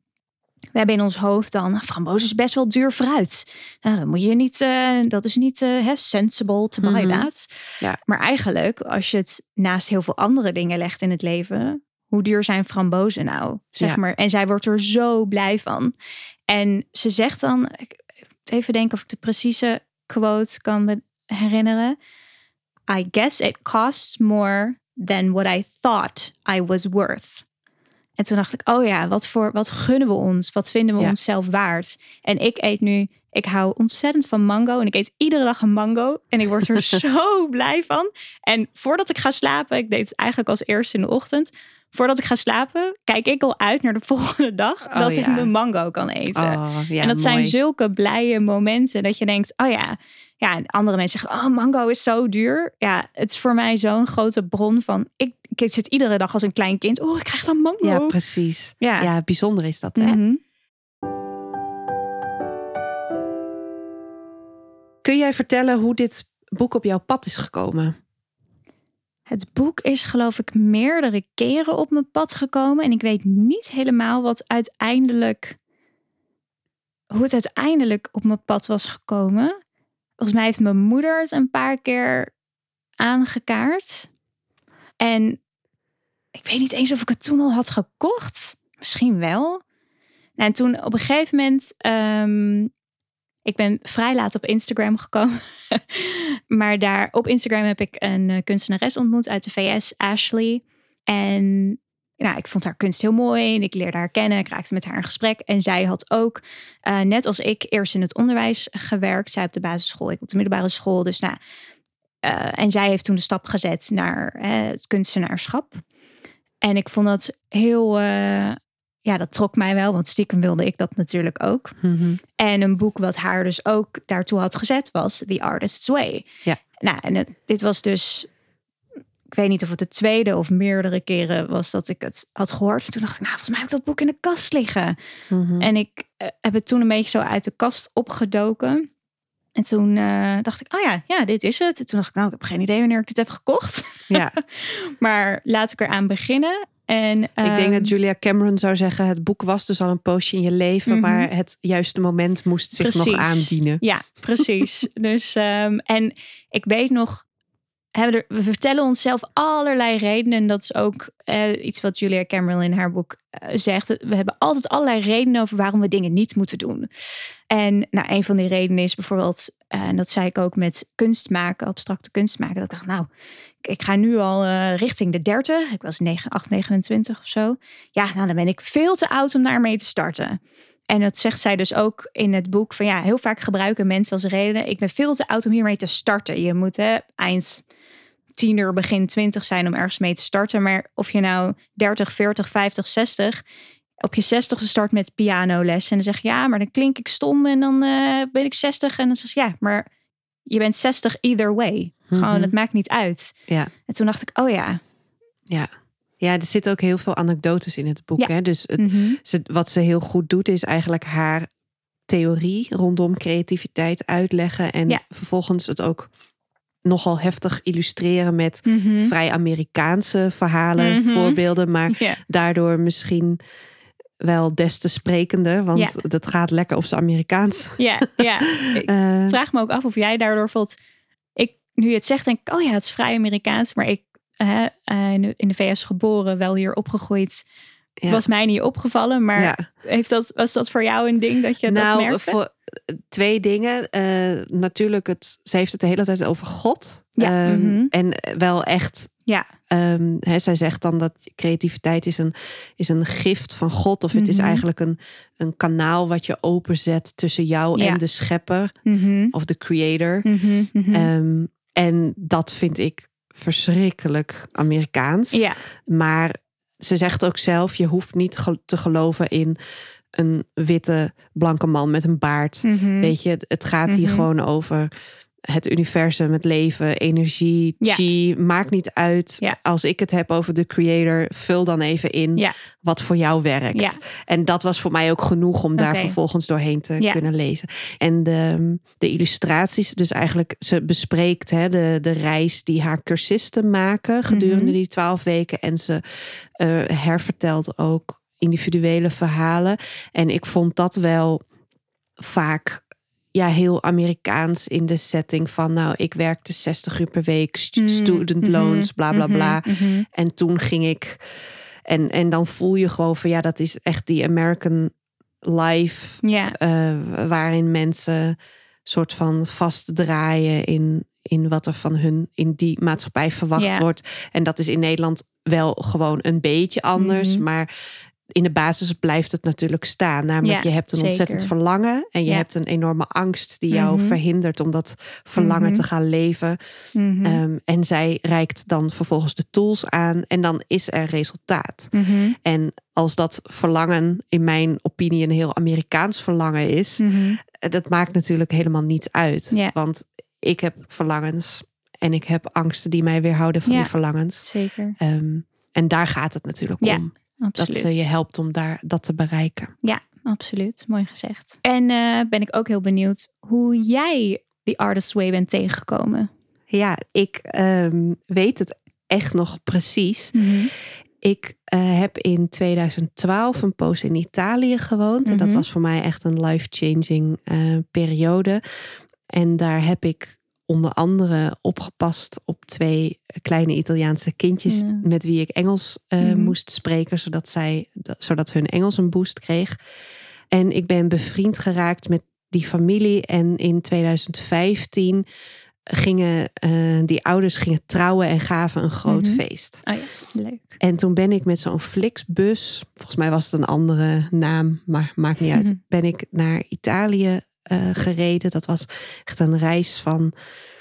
we hebben in ons hoofd dan, frambozen is best wel duur fruit. Nou, dan moet je niet, eh, dat is niet hè, sensible to buy that. Ja. Maar eigenlijk, als je het naast heel veel andere dingen legt in het leven, hoe duur zijn frambozen nou? Zeg Ja. maar. En zij wordt er zo blij van. En ze zegt dan, ik even denken of ik de precieze quote kan herinneren. I guess it costs more than what I thought I was worth. En toen dacht ik, oh ja, wat, voor, wat gunnen we ons? Wat vinden we Ja. onszelf waard? En ik eet nu, ik hou ontzettend van mango. En ik eet iedere dag een mango. En ik word er zo blij van. En voordat ik ga slapen, ik deed het eigenlijk als eerste in de ochtend, voordat ik ga slapen, kijk ik al uit naar de volgende dag. Oh, dat ik mijn mango kan eten. Oh, ja, en dat zijn zulke blije momenten dat je denkt, oh ja. Ja, andere mensen zeggen, oh, mango is zo duur. Ja, het is voor mij zo'n grote bron van, ik, ik zit iedere dag als een klein kind. Oh, ik krijg dan mango. Ja, precies. Ja. Ja, bijzonder is dat, hè? Mhm. Kun jij vertellen hoe dit boek op jouw pad is gekomen? Het boek is geloof ik meerdere keren op mijn pad gekomen. En ik weet niet helemaal wat uiteindelijk. Hoe het uiteindelijk op mijn pad was gekomen. Volgens mij heeft mijn moeder het een paar keer aangekaart. En ik weet niet eens of ik het toen al had gekocht. Misschien wel. Nou, en toen op een gegeven moment. ehm, ik ben vrij laat op Instagram gekomen. maar daar op Instagram heb ik een eh, kunstenares ontmoet uit de VS, Ashley. En nou, ik vond haar kunst heel mooi en ik leerde haar kennen. Ik raakte met haar in gesprek. En zij had ook, eh, net als ik, eerst in het onderwijs gewerkt. Zij op de basisschool, ik op de middelbare school. Dus nou, eh, en zij heeft toen de stap gezet naar het kunstenaarschap. En ik vond dat heel, ja, dat trok mij wel, want stiekem wilde ik dat natuurlijk ook. Mhm. En een boek wat haar dus ook daartoe had gezet was The Artist's Way. Ja. Nou, en het, dit was dus, ik weet niet of het de tweede of meerdere keren was dat ik het had gehoord. En toen dacht ik, nou, volgens mij heb ik dat boek in de kast liggen. Mhm. En ik eh, heb het toen een beetje zo uit de kast opgedoken. En toen eh, dacht ik, oh ja, ja, dit is het. En toen dacht ik, nou, ik heb geen idee wanneer ik dit heb gekocht. Ja, maar laat ik eraan beginnen. En, ik denk ehm, dat Julia Cameron zou zeggen: het boek was dus al een poosje in je leven, Mhm. maar het juiste moment moest zich nog aandienen. Ja, precies. dus, ehm, en ik weet nog, hebben we vertellen onszelf allerlei redenen. En dat is ook eh, iets wat Julia Cameron in haar boek eh, zegt. We hebben altijd allerlei redenen over waarom we dingen niet moeten doen. En nou, een van die redenen is bijvoorbeeld, eh, en dat zei ik ook met kunst maken, abstracte kunst maken. Dat ik dacht, nou, ik- ga nu al eh, richting de 30. Ik was 9, 8, 29 of zo. Ja, nou, dan ben ik veel te oud om daarmee te starten. En dat zegt zij dus ook in het boek. Van ja, heel vaak gebruiken mensen als reden. Ik ben veel te oud om hiermee te starten. Je moet hè, eind tiener, begin twintig zijn om ergens mee te starten. Maar of je nou 30, 40, 50, 60. Op je 60 start met pianoles. En dan zeg je ja, maar dan klink ik stom. En dan eh, ben ik 60. En dan zeg je ja, maar je bent 60 either way. Gewoon, het maakt niet uit. Ja. En toen dacht ik, oh ja. Ja. ja, er zitten ook heel veel anekdotes in het boek. Ja. Hè? Dus het, Mhm. ze, wat ze heel goed doet, is eigenlijk haar theorie rondom creativiteit uitleggen. En Ja. vervolgens het ook nogal heftig illustreren met Mhm. vrij Amerikaanse verhalen, voorbeelden. Maar daardoor misschien wel des te sprekender. Want Ja. dat gaat lekker op zijn Amerikaans. ja, ja. Ik Eh, vraag me ook af of jij daardoor voelt. Nu je het zegt, denk ik, oh ja, het is vrij Amerikaans. Maar ik, eh, eh, in, de, in de VS geboren, wel hier opgegroeid. ja. Was mij niet opgevallen. Maar Ja. heeft dat, was dat voor jou een ding dat je dat nou, merkte? voor twee dingen. Eh, natuurlijk, het, ze heeft het de hele tijd over God. Ja, Ehm, mhm. En wel echt. Ja. ehm, hè, zij zegt dan dat creativiteit is een, is een gift van God. Of het is Mhm. eigenlijk een, een kanaal wat je openzet tussen jou Ja. en de schepper. Mhm, Of de creator. Ehm, en dat vind ik verschrikkelijk Amerikaans. ja, Maar ze zegt ook zelf: je hoeft niet te geloven in een witte, blanke man met een baard. mhm. Weet je, het gaat hier Mhm. gewoon over het universum, het leven, energie, Ja. chi. Maakt niet uit. Ja. Als ik het heb over de creator, vul dan even in Ja. wat voor jou werkt. Ja. En dat was voor mij ook genoeg om daar vervolgens doorheen te kunnen lezen. En de, de illustraties, dus eigenlijk, ze bespreekt hè, de, de reis die haar cursisten maken gedurende Mhm. die twaalf weken. En ze eh, hervertelt ook individuele verhalen. En ik vond dat wel vaak ja, heel Amerikaans in de setting van, nou, ik werkte 60 uur per week, Mm, student mhm, loans, bla bla bla. mhm, mhm. En toen ging ik. En, en dan voel je gewoon van ja, dat is echt die American life. Eh, waarin mensen soort van vastdraaien in, in wat er van hun in die maatschappij verwacht wordt. En dat is in Nederland wel gewoon een beetje anders. Maar in de basis blijft het natuurlijk staan. Namelijk, Ja, je hebt een zeker. ontzettend verlangen en je Ja. hebt een enorme angst die jou Mhm. verhindert om dat verlangen Mhm. te gaan leven. Mhm. Ehm, en zij reikt dan vervolgens de tools aan en dan is er resultaat. En als dat verlangen, in mijn opinie, een heel Amerikaans verlangen is, eh, dat maakt natuurlijk helemaal niets uit. Ja. Want ik heb verlangens en ik heb angsten die mij weerhouden van die verlangens. Zeker, Ehm, en daar gaat het natuurlijk om. Absoluut. Dat ze je helpt om daar, dat te bereiken. Ja, absoluut. Mooi gezegd. En eh, ben ik ook heel benieuwd hoe jij die Artist Way bent tegengekomen. Ja, ik ehm, weet het echt nog precies. Ik eh, heb in 2012 een poos in Italië gewoond. En dat Mhm. was voor mij echt een life-changing eh, periode. En daar heb ik onder andere opgepast op twee kleine Italiaanse kindjes Ja. met wie ik Engels eh, Mhm. moest spreken, zodat, zij, zodat hun Engels een boost kreeg. En ik ben bevriend geraakt met die familie. En in 2015 gingen eh, die ouders gingen trouwen en gaven een groot Mhm. feest. Oh ja, leuk. En toen ben ik met zo'n Flixbus, volgens mij was het een andere naam, maar maakt niet uit, Mhm. ben ik naar Italië eh, gereden. Dat was echt een reis van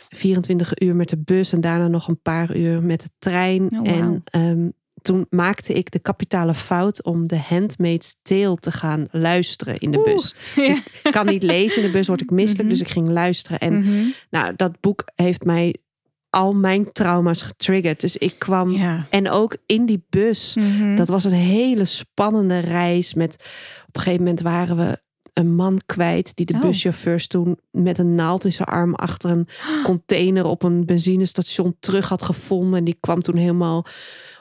24 uur met de bus en daarna nog een paar uur met de trein. Oh. En ehm, toen maakte ik de kapitale fout om de Handmaid's Tale te gaan luisteren in de Oeh. bus. Ja. Ik kan niet lezen in de bus, word ik misselijk, Mhm. dus ik ging luisteren. En Mhm. nou, dat boek heeft mij al mijn trauma's getriggerd. Dus ik kwam Ja. en ook in die bus. Mhm. Dat was een hele spannende reis. Met op een gegeven moment waren we een man kwijt die de Oh. buschauffeurs toen met een naald in zijn arm achter een container op een benzinestation terug had gevonden. En die kwam toen helemaal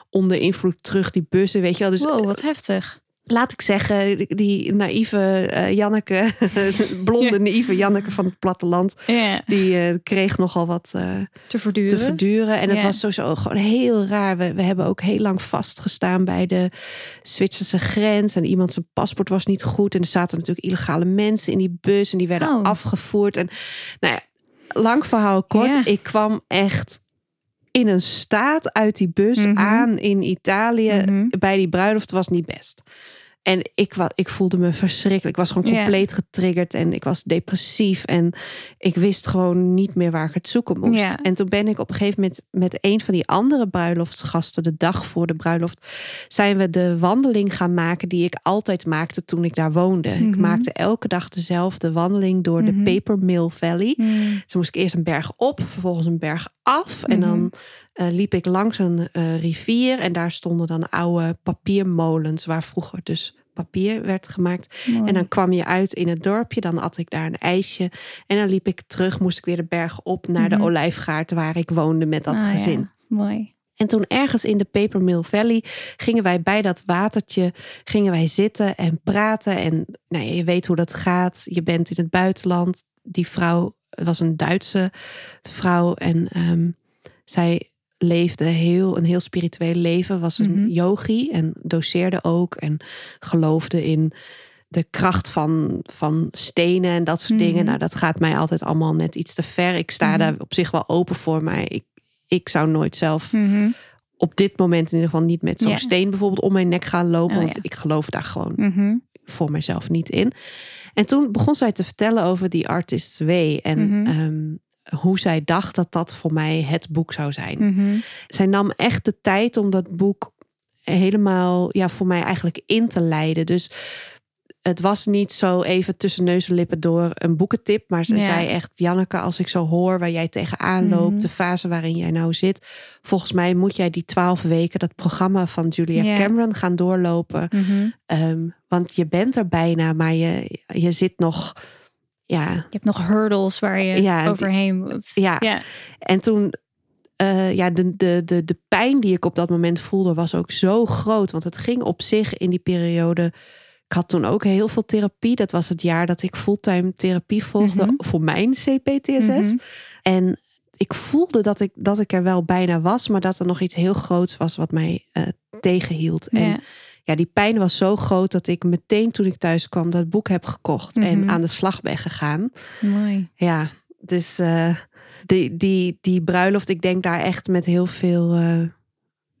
onder invloed terug die bussen, weet je wel. Dus Wow, wat heftig. Laat ik zeggen, die, naïeve eh, Janneke, blonde Ja. naïeve Janneke van het platteland, Ja, die eh, kreeg nogal wat eh, te verduren. te verduren. En het was sowieso gewoon heel raar. We, we hebben ook heel lang vastgestaan bij de Zwitserse grens. En iemand zijn paspoort was niet goed. En er zaten natuurlijk illegale mensen in die bus. En die werden Oh. afgevoerd. En nou ja, lang verhaal kort. Ik kwam echt in een staat uit die bus Mhm. aan in Italië. Mhm. Bij die bruiloft was niet best. En ik, ik voelde me verschrikkelijk. Ik was gewoon compleet getriggerd en ik was depressief. En ik wist gewoon niet meer waar ik het zoeken moest. En toen ben ik op een gegeven moment met een van die andere bruiloftsgasten, de dag voor de bruiloft, zijn we de wandeling gaan maken die ik altijd maakte toen ik daar woonde. Ik Mhm. maakte elke dag dezelfde wandeling door Mhm. de Paper Mill Valley. Mm. Toen moest ik eerst een berg op, vervolgens een berg af. En Mhm. dan eh, liep ik langs een eh, rivier. En daar stonden dan oude papiermolens, waar vroeger dus papier werd gemaakt. Mooi. En dan kwam je uit in het dorpje, dan at ik daar een ijsje. En dan liep ik terug, moest ik weer de berg op naar Mhm. de olijfgaard waar ik woonde met dat Ah, ja. gezin. Mooi. En toen ergens in de Paper Mill Valley gingen wij bij dat watertje gingen wij zitten en praten. En nou je weet hoe dat gaat. Je bent in het buitenland. Die vrouw was een Duitse vrouw en ehm, zij leefde heel, een heel spiritueel leven. Was een Mhm. yogi en doseerde ook en geloofde in de kracht van, van stenen en dat soort Mhm. dingen. Nou, dat gaat mij altijd allemaal net iets te ver. Ik sta Mhm. daar op zich wel open voor, maar ik, ik zou nooit zelf Mhm. op dit moment in ieder geval niet met zo'n steen bijvoorbeeld om mijn nek gaan lopen. Oh, want ja. ik geloof daar gewoon Mhm. voor mezelf niet in. En toen begon zij te vertellen over die Artist's Way. En Mhm. ehm, hoe zij dacht dat dat voor mij het boek zou zijn. Mhm. Zij nam echt de tijd om dat boek helemaal ja, voor mij eigenlijk in te leiden. Dus het was niet zo even tussen neus en lippen door een boekentip. Maar ze Ja. zei echt, Janneke, als ik zo hoor waar jij tegenaan loopt, Mhm. de fase waarin jij nou zit. Volgens mij moet jij die twaalf weken dat programma van Julia. Cameron gaan doorlopen. Mhm. Ehm, want je bent er bijna, maar je, je zit nog. Ja, Je hebt nog hurdles waar je Ja, overheen moet. Ja. ja. en toen. eh, ja, de, de, de, de pijn die ik op dat moment voelde was ook zo groot. Want het ging op zich in die periode. Ik had toen ook heel veel therapie. Dat was het jaar dat ik fulltime therapie volgde Mhm. voor mijn CPTSS. Mhm. En ik voelde dat ik, dat ik er wel bijna was, maar dat er nog iets heel groots was wat mij eh, tegenhield. En Ja. Ja, die pijn was zo groot dat ik meteen toen ik thuis kwam dat boek heb gekocht en Mhm. aan de slag ben gegaan. Mooi. Ja, dus eh, die, die, die bruiloft, ik denk daar echt met heel veel, eh,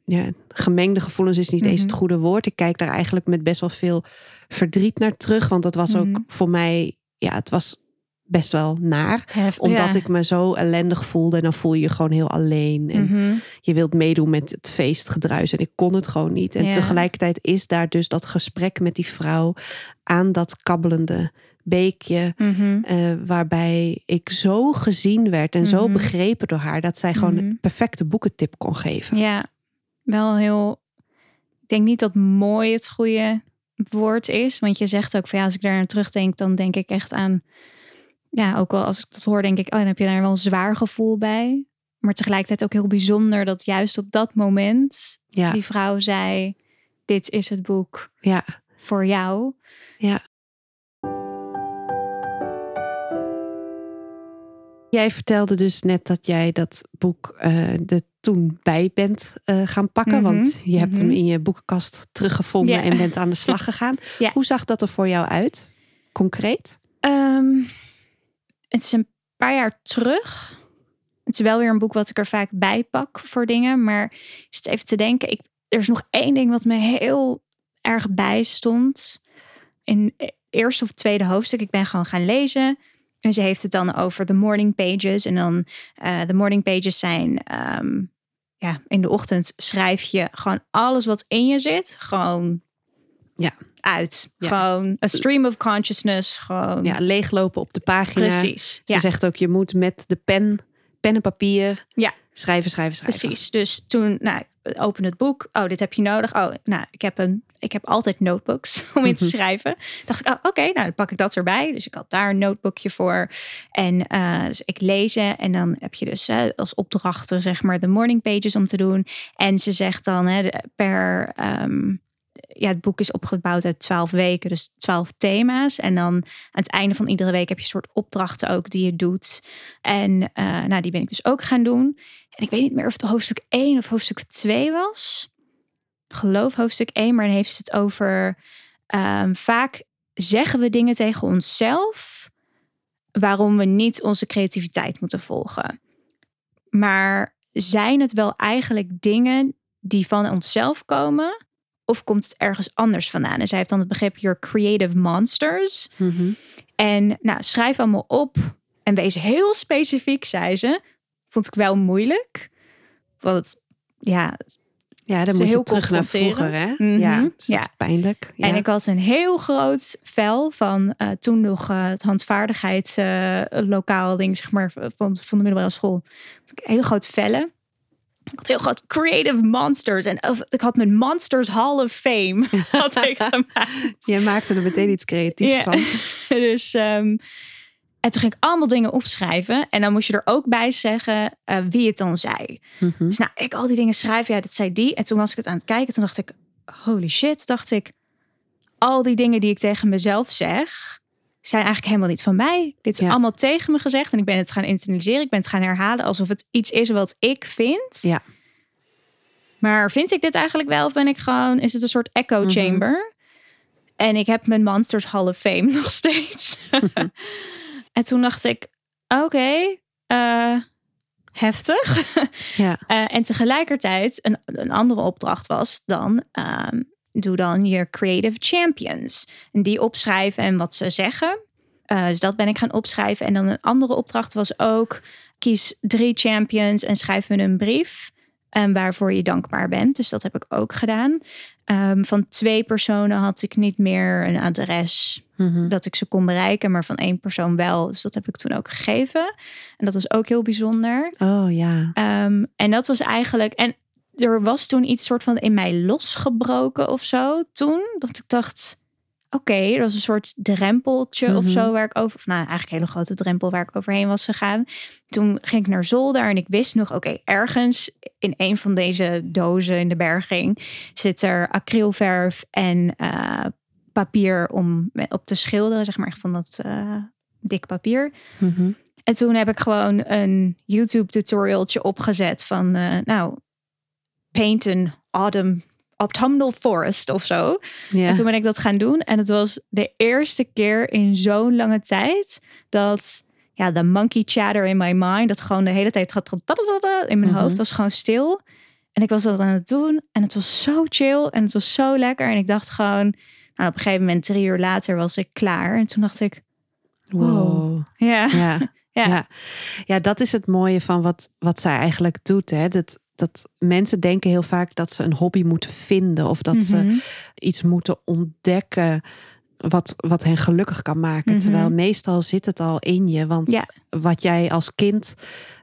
ja, gemengde gevoelens is niet eens het Mhm. goede woord. Ik kijk daar eigenlijk met best wel veel verdriet naar terug. Want dat was Mhm. ook voor mij, ja, het was best wel naar. Omdat ja. ik me zo ellendig voelde. En dan voel je je gewoon heel alleen. En Mhm. je wilt meedoen met het feestgedruis. En ik kon het gewoon niet. En Ja. tegelijkertijd is daar dus dat gesprek met die vrouw aan dat kabbelende beekje. Mhm. eh, waarbij ik zo gezien werd en zo Mhm. begrepen door haar. Dat zij gewoon een perfecte boekentip kon geven. Ja, wel heel. Ik denk niet dat mooi het goede woord is. Want je zegt ook van ja, als ik daar aan terugdenk, dan denk ik echt aan. Ja, ook al als ik dat hoor, denk ik, oh, dan heb je daar wel een zwaar gevoel bij. Maar tegelijkertijd ook heel bijzonder dat juist op dat moment Ja, die vrouw zei: Dit is het boek ja, voor jou. ja. Jij vertelde dus net dat jij dat boek eh er toen bij bent eh, gaan pakken. Mhm, Want je hebt hem mhm. in je boekenkast teruggevonden Ja. en bent aan de slag gegaan. Ja. Hoe zag dat er voor jou uit? Concreet? Ehm, het is een paar jaar terug. Het is wel weer een boek wat ik er vaak bij pak voor dingen. Maar ik zit even te denken. Ik, er is nog één ding wat me heel erg bijstond. In het eerste of tweede hoofdstuk. Ik ben gewoon gaan lezen. En ze heeft het dan over de morning pages. En dan eh, de morning pages zijn... ehm, ja, in de ochtend schrijf je gewoon alles wat in je zit. Gewoon Ja. Uit. Ja. Gewoon a stream of consciousness. Gewoon Ja, leeglopen op de pagina. Precies. Ze Ja, zegt ook, je moet met de pen, pen en papier Ja. schrijven, schrijven, schrijven. precies. Dus toen, nou, open het boek. Oh, dit heb je nodig. Oh, nou, ik heb een, ik heb altijd notebooks om in te Mhm. schrijven. Dacht ik, oh, oké, nou, dan pak ik dat erbij. Dus ik had daar een notebookje voor. En eh, dus ik lezen en dan heb je dus eh, als opdrachten, zeg maar, de morning pages om te doen. En ze zegt dan, hè, per, ehm, ja, het boek is opgebouwd uit twaalf weken, dus twaalf thema's. En dan aan het einde van iedere week heb je een soort opdrachten ook die je doet. En eh, nou, die ben ik dus ook gaan doen. En ik weet niet meer of het hoofdstuk 1 of hoofdstuk 2 was. Ik geloof hoofdstuk 1, maar dan heeft het over... ehm, vaak zeggen we dingen tegen onszelf... waarom we niet onze creativiteit moeten volgen. Maar zijn het wel eigenlijk dingen die van onszelf komen... of komt het ergens anders vandaan? En zij heeft dan het begrip your creative monsters... Mhm. En nou, schrijf allemaal op. En wees heel specifiek, zei ze. Vond ik wel moeilijk. Want het- ja, Ja, dan moet je terug naar vroeger, hè? Mhm, Ja, dus dat ja. is pijnlijk. Ja. en ik had een heel groot vel van eh, toen nog eh, het handvaardigheid lokaal ding, zeg maar, van, van de middelbare school. Hele grote vellen. Ik had heel groot creative monsters. En of, ik had mijn Monsters Hall of Fame had ik gemaakt. Jij maakte er meteen iets creatiefs van. dus, ehm, en toen ging ik allemaal dingen opschrijven. En dan moest je er ook bij zeggen eh, wie het dan zei. Mhm. Dus nou, ik al die dingen schrijven. Ja, dat zei die. En toen was ik het aan het kijken. Toen dacht ik, holy shit, dacht ik. Al die dingen die ik tegen mezelf zeg, zijn eigenlijk helemaal niet van mij. Dit is Ja. allemaal tegen me gezegd. En ik ben het gaan internaliseren. Ik ben het gaan herhalen alsof het iets is wat ik vind. Ja. Maar vind ik dit eigenlijk wel? Of ben ik gewoon, is het een soort echo Mhm. chamber? En ik heb mijn Monsters Hall of Fame nog steeds. en toen dacht ik, oké, eh, heftig. Ja. Eh, en tegelijkertijd, een, een andere opdracht was dan, ehm, doe dan je creative champions. En die opschrijven en wat ze zeggen. Eh, dus dat ben ik gaan opschrijven. En dan een andere opdracht was ook, kies drie champions en schrijf hun een brief. En waarvoor je dankbaar bent. Dus dat heb ik ook gedaan. Ehm, van twee personen had ik niet meer een adres Mhm. dat ik ze kon bereiken, maar van één persoon wel. Dus dat heb ik toen ook gegeven. En dat was ook heel bijzonder. Oh ja. Ehm, en dat was eigenlijk. En er was toen iets soort van in mij losgebroken of zo. Toen dat ik dacht. Oké, er was een soort drempeltje of Mhm. zo waar ik over. Of nou, eigenlijk een hele grote drempel waar ik overheen was gegaan. Toen ging ik naar zolder en ik wist nog, oké, ergens in een van deze dozen in de berging zit er acrylverf en eh, papier om op te schilderen, zeg maar, van dat eh, dik papier. Mhm. En toen heb ik gewoon een YouTube tutorialtje opgezet van, eh, nou, paint an autumn autumnal forest of zo. Ja. En toen ben ik dat gaan doen. En het was de eerste keer in zo'n lange tijd dat ja, de monkey chatter in my mind, dat gewoon de hele tijd gaat in mijn Mhm. hoofd was gewoon stil. En ik was dat aan het doen. En het was zo chill. En het was zo lekker. En ik dacht gewoon... Nou, op een gegeven moment, drie uur later, was ik klaar. En toen dacht ik... Wow. Ja. Ja. Ja. Ja. ja, dat is het mooie van wat, wat zij eigenlijk doet. Hè? Dat, dat mensen denken heel vaak dat ze een hobby moeten vinden of dat ze Mhm. iets moeten ontdekken wat, wat hen gelukkig kan maken. Mhm. Terwijl meestal zit het al in je. Want Ja. wat jij als kind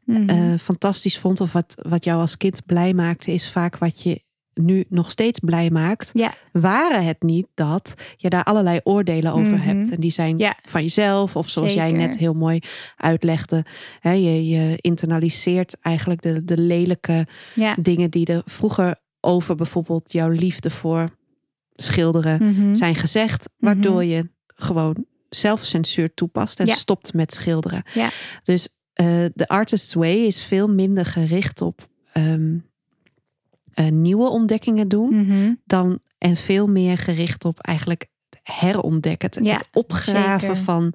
Mhm. eh, fantastisch vond of wat, wat jou als kind blij maakte, is vaak wat je nu nog steeds blij maakt. ja. Waren het niet dat je daar allerlei oordelen over Mhm. hebt. En die zijn Ja. van jezelf, of zoals jij net heel mooi uitlegde. Hè, je, je internaliseert eigenlijk de, de lelijke Ja. dingen die er vroeger over bijvoorbeeld jouw liefde voor schilderen Mhm. zijn gezegd. Waardoor je gewoon zelfcensuur toepast en stopt met schilderen. Ja. Dus eh, de Artist's Way is veel minder gericht op ehm, eh, nieuwe ontdekkingen doen. Mhm. Dan, en veel meer gericht op eigenlijk het herontdekken. Het, Ja, het opgraven zeker. van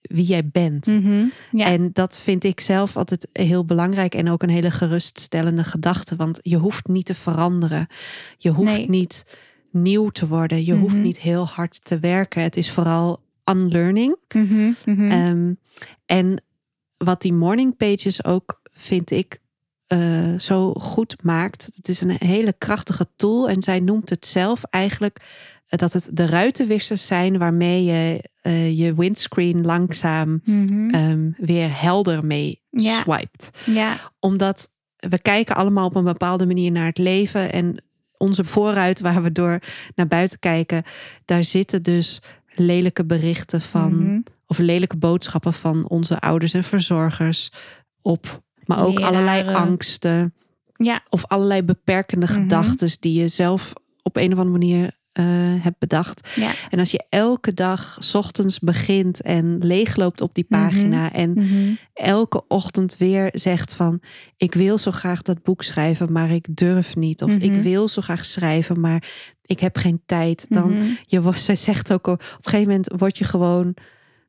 wie jij bent. Mhm. Ja. En dat vind ik zelf altijd heel belangrijk en ook een hele geruststellende gedachte. Want je hoeft niet te veranderen. Je hoeft Nee. niet nieuw te worden. Je hoeft Mhm. niet heel hard te werken. Het is vooral unlearning. Ehm, en wat die morning pages ook, vind ik, eh, zo goed maakt. Het is een hele krachtige tool. En zij noemt het zelf eigenlijk eh, dat het de ruitenwissers zijn waarmee je eh, je windscreen langzaam Mhm. ehm, weer helder mee Ja. swiped. ja. Omdat we kijken allemaal op een bepaalde manier naar het leven. En onze vooruit waar we door naar buiten kijken, daar zitten dus lelijke berichten van, Mhm. of lelijke boodschappen van onze ouders en verzorgers op. Maar ook Leraren. allerlei angsten Ja. of allerlei beperkende Mhm. gedachten die je zelf op een of andere manier eh, hebt bedacht. Ja. En als je elke dag 's ochtends begint en leegloopt op die pagina en Mhm. elke ochtend weer zegt van ik wil zo graag dat boek schrijven, maar ik durf niet. Of Mhm. ik wil zo graag schrijven, maar ik heb geen tijd. Dan Mhm. je wordt, zij zegt ook op een gegeven moment word je gewoon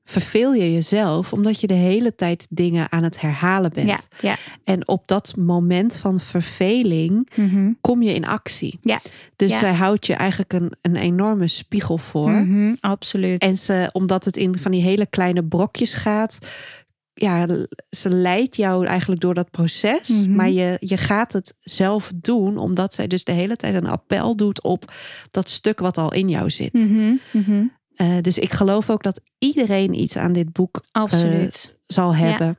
verveel je jezelf omdat je de hele tijd dingen aan het herhalen bent. Ja. Ja. En op dat moment van verveling Mhm. kom je in actie. Ja. Dus zij houdt je eigenlijk een, een enorme spiegel voor. Mhm. Absoluut. En ze, omdat het in van die hele kleine brokjes gaat, ja, ze leidt jou eigenlijk door dat proces. Mhm. Maar je, je gaat het zelf doen, omdat zij dus de hele tijd een appel doet op dat stuk wat al in jou zit. Mhm. Eh, dus ik geloof ook dat iedereen iets aan dit boek Absoluut. zal hebben.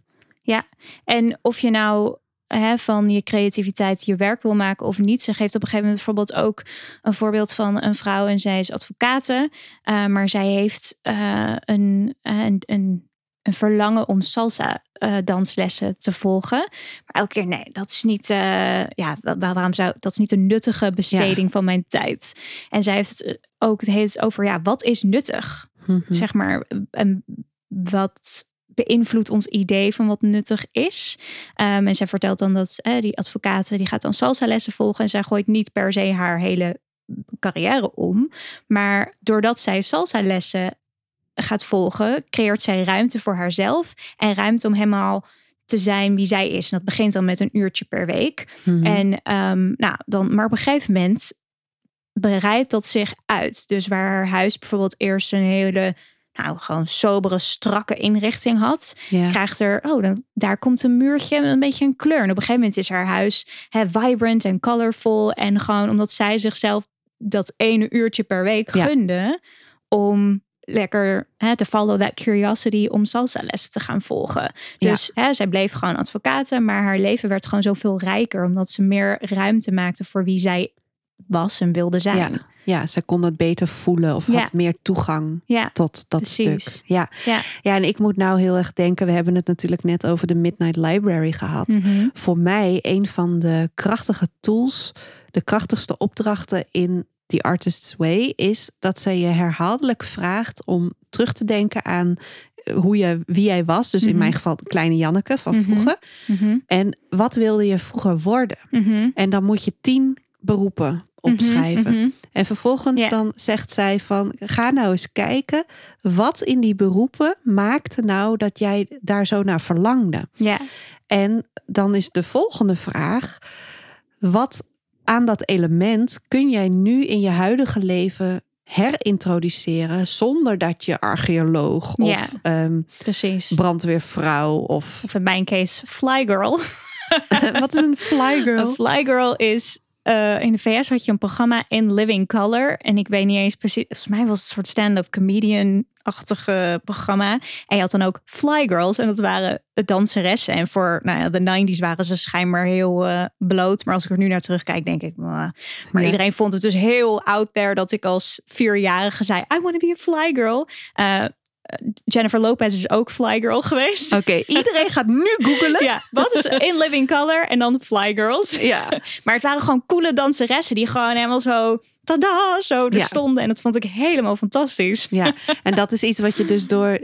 En of je nou hè, van je creativiteit je werk wil maken of niet. Ze geeft op een gegeven moment bijvoorbeeld ook een voorbeeld van een vrouw en zij is advocate. eh, maar zij heeft eh, een, een, een, een verlangen om salsa eh, danslessen te volgen. Maar elke keer nee, dat is niet, eh, ja, wa- waarom zou dat is niet een nuttige besteding van mijn tijd. En zij heeft het eh, ook het heet over ja, wat is nuttig? Mhm. zeg maar, en wat beïnvloedt ons idee van wat nuttig is. Ehm, en zij vertelt dan dat eh, die advocate die gaat dan salsa lessen volgen en zij gooit niet per se haar hele carrière om, maar doordat zij salsa lessen gaat volgen, creëert zij ruimte voor haarzelf en ruimte om helemaal te zijn wie zij is. En dat begint dan met een uurtje per week. Mhm. En ehm, nou, dan, maar op een gegeven moment breidt dat zich uit. Dus waar haar huis bijvoorbeeld eerst een hele, nou, gewoon sobere, strakke inrichting had, krijgt er, oh, dan, daar komt een muurtje met een beetje een kleur. En op een gegeven moment is haar huis hè, vibrant en colorful. En gewoon omdat zij zichzelf dat ene uurtje per week Ja. gunde om lekker hè, te follow that curiosity om salsa lessen te gaan volgen. Ja. Dus hè, zij bleef gewoon advocate, maar haar leven werd gewoon zoveel rijker omdat ze meer ruimte maakte voor wie zij was en wilde zijn. Ja. ja, ze kon het beter voelen of Ja. had meer toegang Ja, tot dat Precies. stuk. Ja. ja. ja, en ik moet nou heel erg denken, we hebben het natuurlijk net over de Midnight Library gehad. Mhm. Voor mij een van de krachtige tools, de krachtigste opdrachten in The Artist's Way is dat zij je herhaaldelijk vraagt om terug te denken aan eh, hoe je, wie jij was. Dus in Mhm. mijn geval de kleine Janneke van Mhm. vroeger. Mhm. En wat wilde je vroeger worden? En dan moet je tien beroepen opschrijven. En vervolgens dan zegt zij van ga nou eens kijken wat in die beroepen maakte nou dat jij daar zo naar verlangde. Ja. En dan is de volgende vraag: wat aan dat element kun jij nu in je huidige leven herintroduceren zonder dat je archeoloog of Ja. ehm, Precies. brandweervrouw of Of in mijn case, Fly Girl. wat is een fly girl? Een Fly Girl is. Eh, in de VS had je een programma in Living Color. En ik weet niet eens precies. Volgens mij was het een soort stand-up comedian-achtige programma. En je had dan ook Fly Girls. En dat waren de danseressen. En voor nou ja, de 90s waren ze schijnbaar heel eh, bloot. Maar als ik er nu naar terugkijk, denk ik. "Mwah." Maar Ja. iedereen vond het dus heel out there dat ik als vierjarige zei: I want to be a Fly Girl. Eh, Jennifer Lopez is ook Fly Girl geweest. Oké, iedereen gaat nu googelen. Ja, wat is In Living Color en dan Fly Girls. Ja. Maar het waren gewoon coole danseressen die gewoon helemaal zo, tada, zo er Ja. stonden. En dat vond ik helemaal fantastisch. Ja, en dat is iets wat je dus door.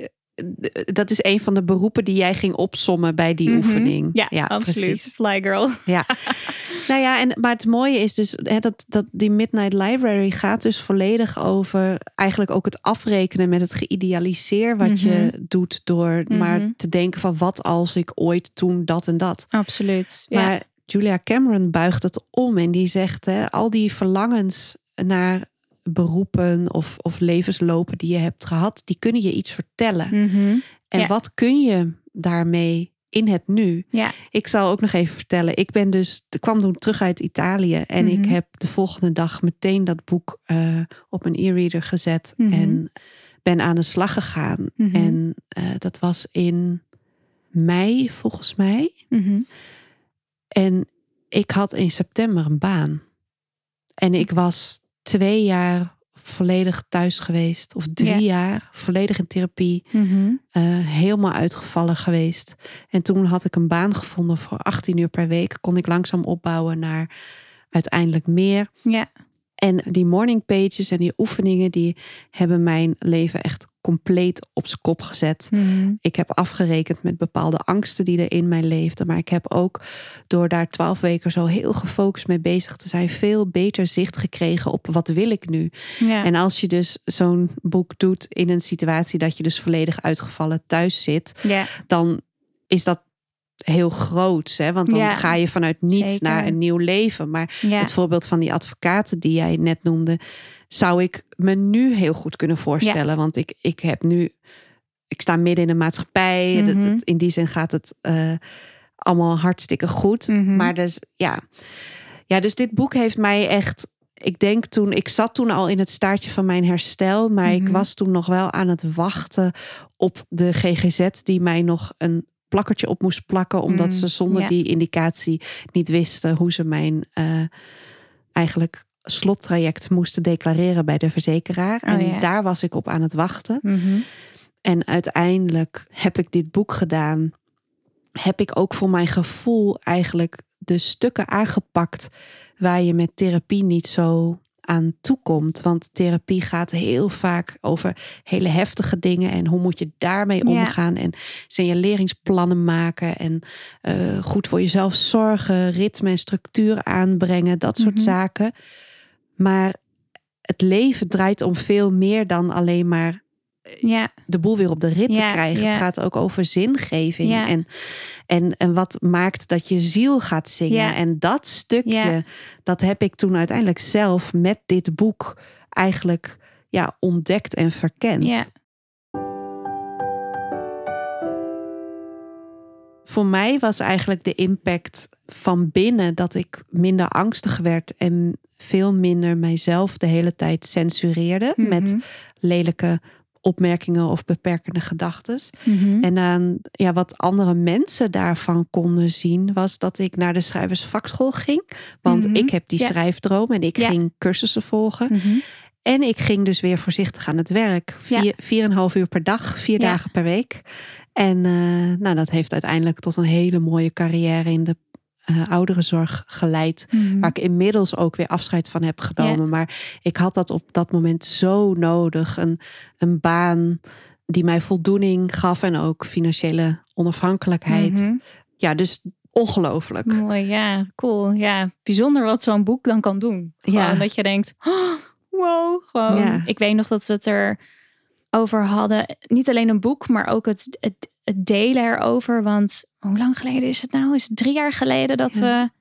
Dat is een van de beroepen die jij ging opsommen bij die Mhm. oefening. Ja, absoluut. precies. Fly Girl. Ja. nou ja, en, maar het mooie is dus hè, dat, dat die Midnight Library gaat dus volledig over eigenlijk ook het afrekenen met het geïdealiseer wat je doet door maar Mhm. te denken van wat als ik ooit toen dat en dat. Absoluut. Ja. Maar Julia Cameron buigt het om en die zegt hè, al die verlangens naar beroepen of, of levenslopen die je hebt gehad, die kunnen je iets vertellen. Mhm. En Ja. wat kun je daarmee in het nu? ja. Ik zal ook nog even vertellen. Ik ben dus, ik kwam toen terug uit Italië en ik Mhm. heb de volgende dag meteen dat boek eh, op mijn e-reader gezet Mhm. en ben aan de slag gegaan. En eh, dat was in mei volgens mij. En ik had in september een baan. En ik was twee jaar volledig thuis geweest. Of drie Ja. jaar volledig in therapie. Mhm. eh, helemaal uitgevallen geweest. En toen had ik een baan gevonden voor 18 uur per week. Kon ik langzaam opbouwen naar uiteindelijk meer. Ja. En die morning pages en die oefeningen, die hebben mijn leven echt compleet op zijn kop gezet. Mhm. Ik heb afgerekend met bepaalde angsten die er in mij leefden. Maar ik heb ook door daar twaalf weken zo heel gefocust mee bezig te zijn, veel beter zicht gekregen op wat wil ik nu. Ja. En als je dus zo'n boek doet in een situatie dat je dus volledig uitgevallen thuis zit, ja. dan is dat heel groot. Hè? Want dan Ja, ga je vanuit niets zeker. naar een nieuw leven. Maar Ja. het voorbeeld van die advocaten die jij net noemde, zou ik me nu heel goed kunnen voorstellen. Want ik, ik heb nu, ik sta midden in een maatschappij. Mhm. Dat, dat- in die zin gaat het eh, allemaal hartstikke goed. Mhm. Maar dus ja. ja, dus dit boek heeft mij echt. Ik denk toen, ik zat toen al in het staartje van mijn herstel, maar ik Mhm. was toen nog wel aan het wachten op de GGZ die mij nog een plakkertje op moest plakken, omdat Mm, ze zonder ja. die indicatie niet wisten hoe ze mijn eh, eigenlijk slottraject moesten declareren bij de verzekeraar. Oh, en ja. daar was ik op aan het wachten. Mhm. En uiteindelijk heb ik dit boek gedaan. Heb ik ook voor mijn gevoel eigenlijk de stukken aangepakt waar je met therapie niet zo aan toekomt. Want therapie gaat heel vaak over hele heftige dingen en hoe moet je daarmee Ja. omgaan en signaleringsplannen maken en eh, goed voor jezelf zorgen, ritme en structuur aanbrengen, dat soort Mhm. zaken. Maar het leven draait om veel meer dan alleen maar Ja. de boel weer op de rit te Ja, krijgen. Het gaat ook over zingeving. En, en, en wat maakt dat je ziel gaat zingen. En dat stukje, dat heb ik toen uiteindelijk zelf met dit boek eigenlijk ja, ontdekt en verkend. Ja. Voor mij was eigenlijk de impact van binnen dat ik minder angstig werd en veel minder mijzelf de hele tijd censureerde met Mhm. lelijke opmerkingen of beperkende gedachten. Mhm. En aan ja, wat andere mensen daarvan konden zien, was dat ik naar de schrijversvakschool ging. Want Mhm. ik heb die Ja. schrijfdroom en ik Ja. ging cursussen volgen. Mhm. En ik ging dus weer voorzichtig aan het werk. Ja. Vier, vier en een half uur per dag, vier dagen per week. En eh, nou, dat heeft uiteindelijk tot een hele mooie carrière in de eh, ouderenzorg geleid. Mhm. Waar ik inmiddels ook weer afscheid van heb genomen. Maar ik had dat op dat moment zo nodig. Een, een baan die mij voldoening gaf en ook financiële onafhankelijkheid. Mhm. Ja, dus ongelooflijk. Mooi, ja, cool. Ja, bijzonder wat zo'n boek dan kan doen. Gewoon Ja. dat je denkt, oh, wow, gewoon. Ja. Ik weet nog dat we het er over hadden. Niet alleen een boek, maar ook het, het, het delen erover. Want hoe lang geleden is het nou? Is het drie jaar geleden dat Ja. we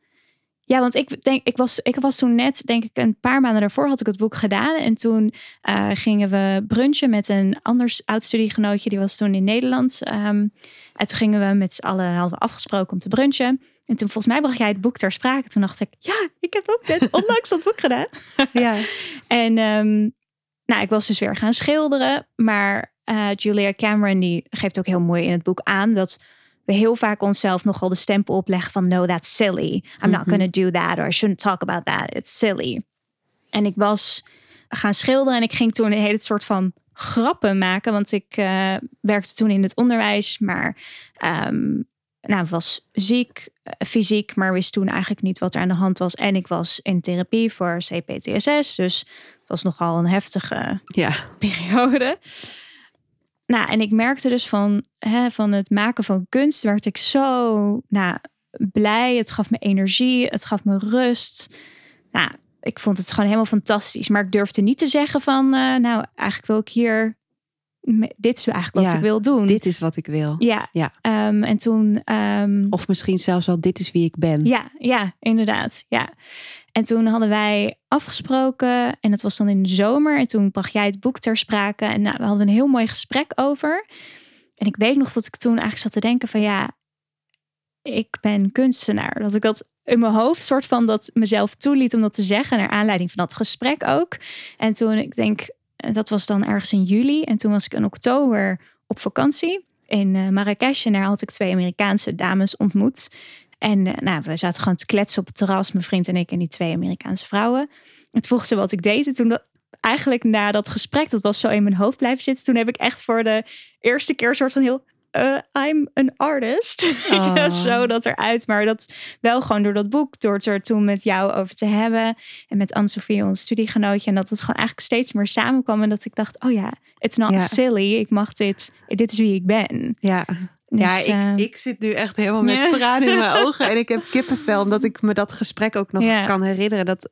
Ja, want ik denk, ik was, ik was toen net, denk ik, een paar maanden daarvoor had ik het boek gedaan. En toen uh, gingen we brunchen met een ander oud-studiegenootje, die was toen in Nederland. Um, en toen gingen we met z'n allen, hadden we afgesproken om te brunchen. En toen volgens mij bracht jij het boek ter sprake. Toen dacht ik, ja, ik heb ook net onlangs dat boek gedaan. Ja. en um, nou, ik was dus weer gaan schilderen. Maar uh, Julia Cameron, die geeft ook heel mooi in het boek aan dat we heel vaak onszelf nogal de stempel opleggen van no, that's silly. I'm not going to do that or I shouldn't talk about that. It's silly. En ik was gaan schilderen en ik ging toen een hele soort van grappen maken, want ik uh, werkte toen in het onderwijs, maar um, nou, was ziek, uh, fysiek, maar wist toen eigenlijk niet wat er aan de hand was. En ik was in therapie voor CPTSS, dus het was nogal een heftige ja. periode. Nou, en ik merkte dus van, hè, van het maken van kunst werd ik zo nou, blij. Het gaf me energie, het gaf me rust. Nou, ik vond het gewoon helemaal fantastisch. Maar ik durfde niet te zeggen van, uh, nou, eigenlijk wil ik hier, dit is eigenlijk wat Ja, ik wil doen. Dit is wat ik wil. Ja, Ja. Ehm, en toen, ehm, Of misschien zelfs wel, dit is wie ik ben. ja, ja, inderdaad. Ja. En toen hadden wij afgesproken en dat was dan in de zomer. En toen bracht jij het boek ter sprake en nou, we hadden een heel mooi gesprek over. En ik weet nog dat ik toen eigenlijk zat te denken van ja, ik ben kunstenaar. Dat ik dat in mijn hoofd soort van dat mezelf toeliet om dat te zeggen naar aanleiding van dat gesprek ook. En toen ik denk, eh, dat was dan ergens in juli en toen was ik in oktober op vakantie in uh, Marrakesh en daar had ik twee Amerikaanse dames ontmoet. En uh, nou, we zaten gewoon te kletsen op het terras, mijn vriend en ik en die twee Amerikaanse vrouwen. En toen vroeg ze wat ik deed. En toen dat, eigenlijk na dat gesprek, dat was zo in mijn hoofd blijven zitten. Toen heb ik echt voor de eerste keer een soort van heel uh, I'm an artist. Oh. ja, zo dat eruit. Maar dat wel gewoon door dat boek, door het er toen met jou over te hebben. En met Anne-Sophie, ons studiegenootje. En dat het gewoon eigenlijk steeds meer samenkwam. En dat ik dacht, oh ja, it's not Ja. silly. Ik mag dit. Dit is wie ik ben. Ja. Dus, ja, ik, eh, ik zit nu echt helemaal met tranen in mijn ogen. En ik heb kippenvel, omdat ik me dat gesprek ook nog kan herinneren. Dat,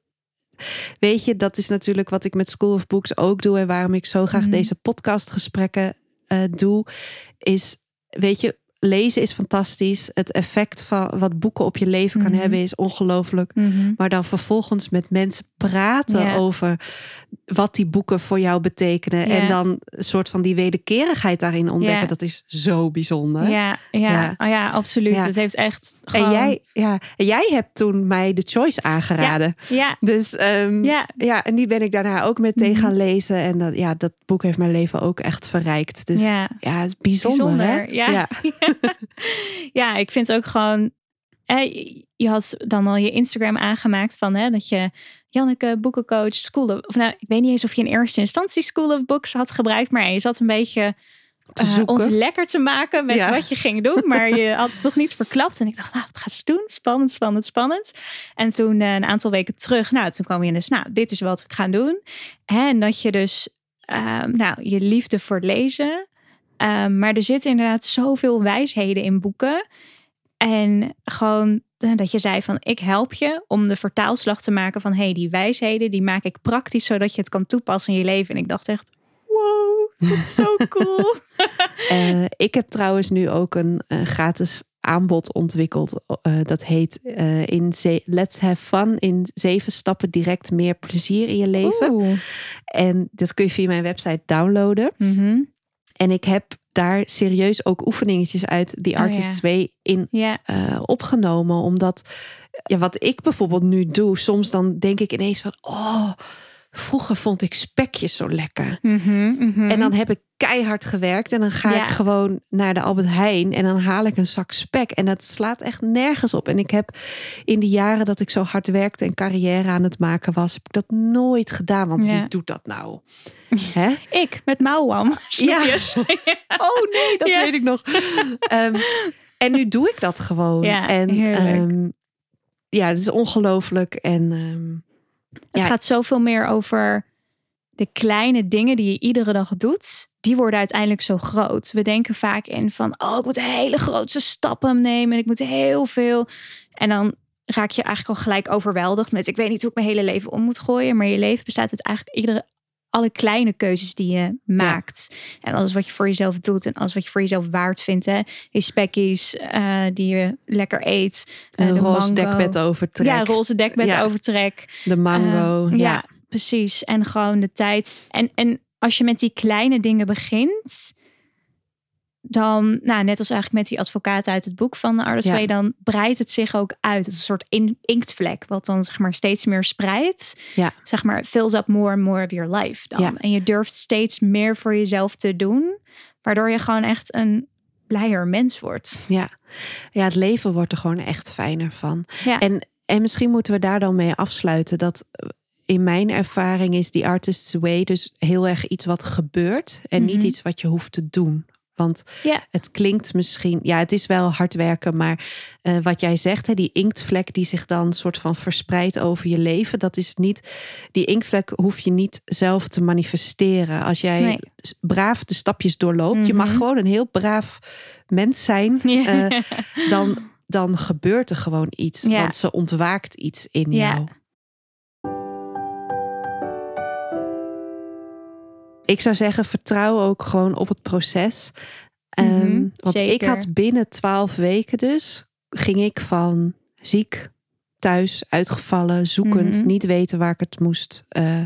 weet je, dat is natuurlijk wat ik met School of Books ook doe. En waarom ik zo graag Mhm. deze podcastgesprekken eh, doe. Is, weet je, lezen is fantastisch. Het effect van wat boeken op je leven kan Mhm. hebben is ongelooflijk. mhm. Maar dan vervolgens met mensen praten Ja. over wat die boeken voor jou betekenen. Ja. En dan een soort van die wederkerigheid daarin ontdekken. Ja. Dat is zo bijzonder. Ja, ja. Oh ja absoluut. Het heeft echt En jij, ja, en jij hebt toen mij de choice aangeraden. Ja, Dus ehm, ja. ja, en die ben ik daarna ook meteen Mhm. gaan lezen. En dat, ja, dat boek heeft mijn leven ook echt verrijkt. Dus ja, ja. het is bijzonder, hè? Ja. ja, ik vind ook gewoon... Je had dan al je Instagram aangemaakt van hè, dat je Janneke, boekencoach, School of... Of nou, ik weet niet eens of je in eerste instantie School of Books had gebruikt. Maar je zat een beetje zoeken. ons lekker te maken met Ja. wat je ging doen. Maar je had het nog niet verklapt. En ik dacht, nou, wat gaat ze doen? Spannend, spannend, spannend. En toen eh, een aantal weken terug, nou, toen kwam je dus, nou, dit is wat we gaan doen. En dat je dus, ehm, nou, je liefde voor lezen. Ehm, maar er zitten inderdaad zoveel wijsheden in boeken. En gewoon dat je zei van, ik help je om de vertaalslag te maken van, hey, die wijsheden, die maak ik praktisch zodat je het kan toepassen in je leven. En ik dacht echt, wow, dat is zo cool. Eh, ik heb trouwens nu ook een eh, gratis aanbod ontwikkeld. Eh, dat heet eh, in Let's Have Fun in zeven stappen direct meer plezier in je leven. Oeh. En dat kun je via mijn website downloaden. Mhm. En ik heb daar serieus ook oefeningetjes uit The Oh, Artist's ja. Way in Ja, eh, opgenomen. Omdat ja, wat ik bijvoorbeeld nu doe, soms dan denk ik ineens van, oh, vroeger vond ik spekjes zo lekker. Mhm, mhm. En dan heb ik keihard gewerkt en dan ga Ja. ik gewoon naar de Albert Heijn en dan haal ik een zak spek. En dat slaat echt nergens op. En ik heb in de jaren dat ik zo hard werkte en carrière aan het maken was, heb ik dat nooit gedaan. Want Ja. wie doet dat nou? Hè? ik met mouwam. Ja. Oh nee, dat Ja. weet ik nog. Ehm, en nu doe ik dat gewoon. Ja, en ehm, ja, het is ongelooflijk. En ehm, Het Ja. gaat zoveel meer over de kleine dingen die je iedere dag doet. Die worden uiteindelijk zo groot. We denken vaak in van, oh, ik moet hele grootste stappen nemen. En ik moet heel veel. En dan raak je eigenlijk al gelijk overweldigd met, ik weet niet hoe ik mijn hele leven om moet gooien. Maar je leven bestaat uit eigenlijk iedere alle kleine keuzes die je maakt. En alles wat je voor jezelf doet en alles wat je voor jezelf waard vindt. Hè. Je spekkies uh, die je lekker eet. Uh, de roze dekbed overtrek. Ja, roze dekbed ja. overtrek. De mango. Uh, ja. precies. En gewoon de tijd. En, en als je met die kleine dingen begint dan, nou, net als eigenlijk met die advocaat uit het boek van de Artist ja. dan breidt het zich ook uit. Het is een soort in, inktvlek, wat dan zeg maar steeds meer spreidt. Ja. Zeg maar, fills up more and more of your life dan. Ja. En je durft steeds meer voor jezelf te doen, waardoor je gewoon echt een blijer mens wordt. Ja, ja het leven wordt er gewoon echt fijner van. Ja. En, en misschien moeten we daar dan mee afsluiten dat in mijn ervaring is die artist's way dus heel erg iets wat gebeurt en niet Mhm. iets wat je hoeft te doen. Want het klinkt misschien, ja, het is wel hard werken, maar eh, wat jij zegt, hè, die inktvlek die zich dan soort van verspreidt over je leven, dat is niet, die inktvlek hoef je niet zelf te manifesteren. Als jij Nee. braaf de stapjes doorloopt, je mag Mhm. gewoon een heel braaf mens zijn, eh, dan, dan gebeurt er gewoon iets, want ze ontwaakt iets in Ja. jou. Ik zou zeggen, vertrouw ook gewoon op het proces. Mhm, want ik had binnen twaalf weken dus, ging ik van ziek, thuis, uitgevallen, zoekend, Mhm. niet weten waar ik het moest eh,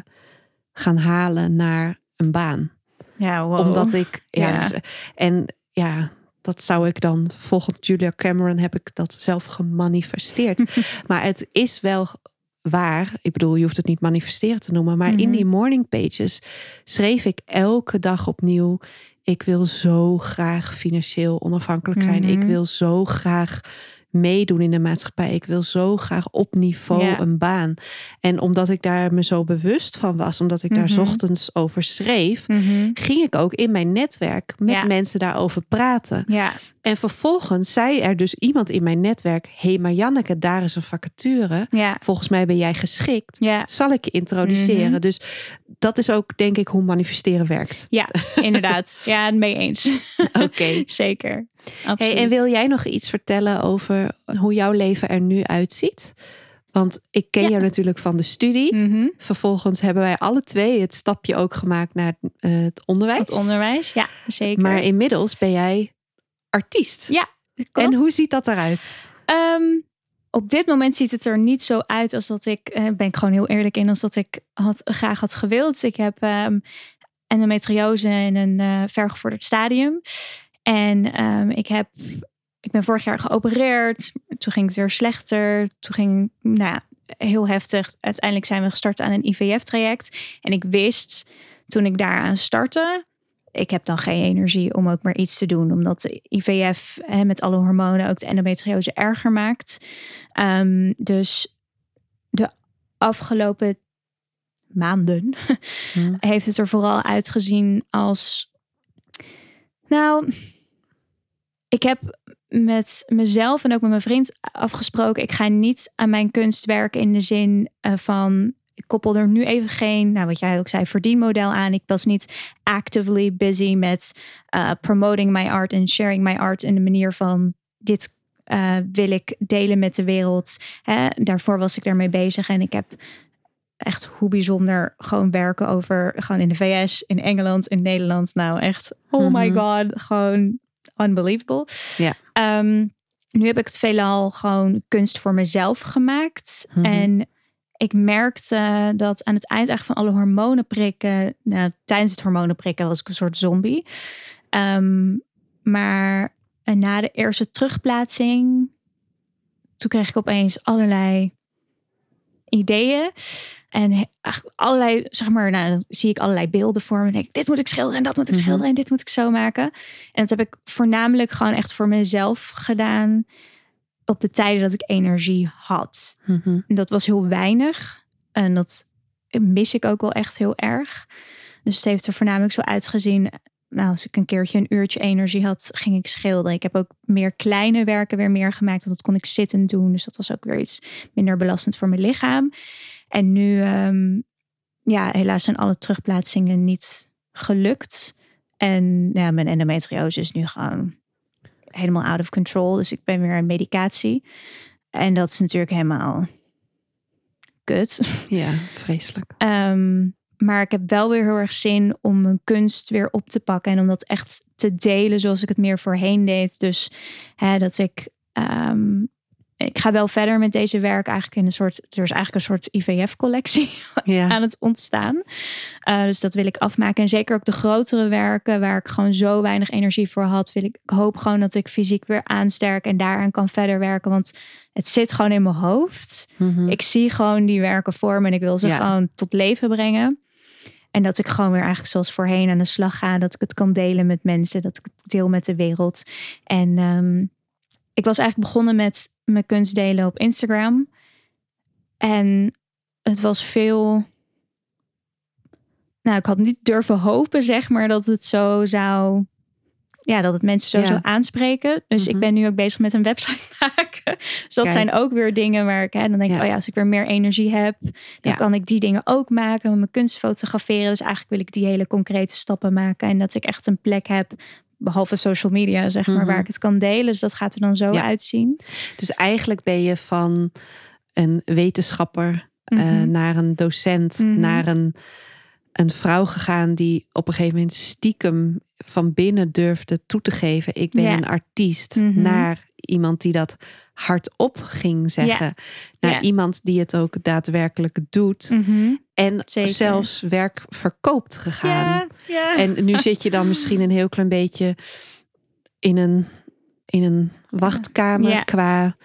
gaan halen naar een baan. ja, wow. Omdat ik, ja, Ja. dus, en ja, dat zou ik dan, volgens Julia Cameron heb ik dat zelf gemanifesteerd. maar het is wel waar. Ik bedoel, je hoeft het niet manifesteren te noemen. Maar in Mhm. die morning pages schreef ik elke dag opnieuw. Ik wil zo graag financieel onafhankelijk zijn. Ik Mhm. wil zo graag meedoen in de maatschappij. Ik wil zo graag op niveau Ja. een baan. En omdat ik daar me zo bewust van was, omdat ik daar 's Mhm. ochtends over schreef, Mhm. ging ik ook in mijn netwerk met Ja. mensen daarover praten. Ja, En vervolgens zei er dus iemand in mijn netwerk: Hé, hey, maar Janneke, daar is een vacature. ja, Volgens mij ben jij geschikt. ja. Zal ik je introduceren? Mhm. Dus dat is ook, denk ik, hoe manifesteren werkt. Ja, inderdaad. Ja, mee eens. Oké. Zeker. Hey, en wil jij nog iets vertellen over hoe jouw leven er nu uitziet? Want ik ken Ja. jou natuurlijk van de studie. Mhm. Vervolgens hebben wij alle twee het stapje ook gemaakt naar het, eh, het onderwijs. Het onderwijs, ja, zeker. Maar inmiddels ben jij artiest. Ja, klopt. En hoe ziet dat eruit? Ehm, op dit moment ziet het er niet zo uit als dat ik, eh, ben ik gewoon heel eerlijk in, als dat ik had, graag had gewild. Ik heb ehm endometriose in een eh, vergevorderd stadium. En ehm, ik heb, ik ben vorig jaar geopereerd. Toen ging het weer slechter. Toen ging, nou heel heftig. Uiteindelijk zijn we gestart aan een IVF-traject. En ik wist toen ik daaraan startte, ik heb dan geen energie om ook maar iets te doen. Omdat de IVF hè, met alle hormonen ook de endometriose erger maakt. Ehm, dus de afgelopen maanden Hm. heeft het er vooral uitgezien als. Nou, ik heb met mezelf en ook met mijn vriend afgesproken. Ik ga niet aan mijn kunst werken in de zin eh, van. Ik koppel er nu even geen, nou wat jij ook zei, verdienmodel aan. Ik was niet actively busy met eh, promoting my art en sharing my art in de manier van dit eh, wil ik delen met de wereld. Hè? Daarvoor was ik daarmee bezig en ik heb echt hoe bijzonder gewoon werken over gewoon in de VS, in Engeland, in Nederland. Nou echt, oh my Mhm. god, gewoon unbelievable. Ja. Ehm, nu heb ik het veelal gewoon kunst voor mezelf gemaakt. Mhm. En ik merkte dat aan het eind eigenlijk van alle hormonenprikken, nou, tijdens het hormonenprikken was ik een soort zombie. Ehm, maar na de eerste terugplaatsing, toen kreeg ik opeens allerlei ideeën. En allerlei, zeg maar, nou, dan zie ik allerlei beelden voor me. En denk ik, dit moet ik schilderen en dat moet ik Mhm. schilderen en dit moet ik zo maken. En dat heb ik voornamelijk gewoon echt voor mezelf gedaan op de tijden dat ik energie had. Mhm. En dat was heel weinig. En dat mis ik ook wel echt heel erg. Dus het heeft er voornamelijk zo uitgezien. Nou, als ik een keertje een uurtje energie had, ging ik schilderen. Ik heb ook meer kleine werken weer meer gemaakt. Want dat kon ik zittend doen. Dus dat was ook weer iets minder belastend voor mijn lichaam. En nu, ehm, ja, helaas zijn alle terugplaatsingen niet gelukt. En ja, mijn endometriose is nu gewoon helemaal out of control. Dus ik ben weer aan medicatie. En dat is natuurlijk helemaal kut. Ja, vreselijk. Ehm, maar ik heb wel weer heel erg zin om mijn kunst weer op te pakken en om dat echt te delen zoals ik het meer voorheen deed. Dus hè, dat ik ehm, ik ga wel verder met deze werk eigenlijk in een soort, er is eigenlijk een soort IVF-collectie Ja. aan het ontstaan. Uh, dus dat wil ik afmaken. En zeker ook de grotere werken waar ik gewoon zo weinig energie voor had, wil ik, ik hoop gewoon dat ik fysiek weer aansterk en daaraan kan verder werken. Want het zit gewoon in mijn hoofd. Mhm. Ik zie gewoon die werken voor me en ik wil ze Ja. gewoon tot leven brengen. En dat ik gewoon weer eigenlijk zoals voorheen aan de slag ga. Dat ik het kan delen met mensen. Dat ik het deel met de wereld. En ehm, ik was eigenlijk begonnen met mijn kunst delen op Instagram. En het was veel. Nou, ik had niet durven hopen, zeg maar, dat het zo zou. Ja, dat het mensen zo Ja. aanspreken. Dus Mhm. ik ben nu ook bezig met een website maken. Dus dat Kijk. zijn ook weer dingen waar ik, hè, dan denk ik, Ja. oh ja, als ik weer meer energie heb, dan Ja. kan ik die dingen ook maken, mijn kunst fotograferen. Dus eigenlijk wil ik die hele concrete stappen maken en dat ik echt een plek heb, behalve social media, zeg maar, Mhm. waar ik het kan delen. Dus dat gaat er dan zo uitzien. Dus eigenlijk ben je van een wetenschapper eh, Mhm. naar een docent, Mhm. naar een, een vrouw gegaan die op een gegeven moment stiekem van binnen durfde toe te geven: ik ben Ja. een artiest. Mhm. Naar iemand die dat hardop ging zeggen. Naar Ja. iemand die het ook daadwerkelijk doet. Mhm. En Zeker. zelfs werk verkoopt gegaan. En nu zit je dan misschien een heel klein beetje in een, in een wachtkamer qua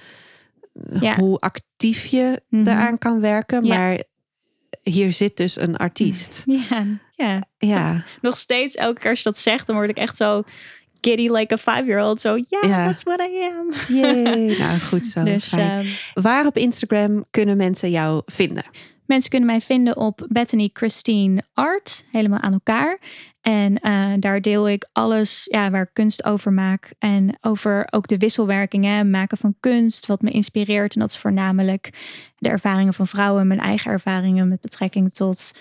hoe actief je Mhm. daaraan kan werken. Maar hier zit dus een artiest. ja, ja. Ja, Nog steeds, elke keer als je dat zegt, dan word ik echt zo giddy like a five-year-old. Zo, ja, Ja. that's what I am. Yay. nou goed zo. dus ehm, Waar op Instagram kunnen mensen jou vinden? Mensen kunnen mij vinden op Bethany Christine Art, helemaal aan elkaar. En eh, daar deel ik alles ja, waar ik kunst over maak. En over ook de wisselwerkingen, maken van kunst, wat me inspireert. En dat is voornamelijk de ervaringen van vrouwen, mijn eigen ervaringen met betrekking tot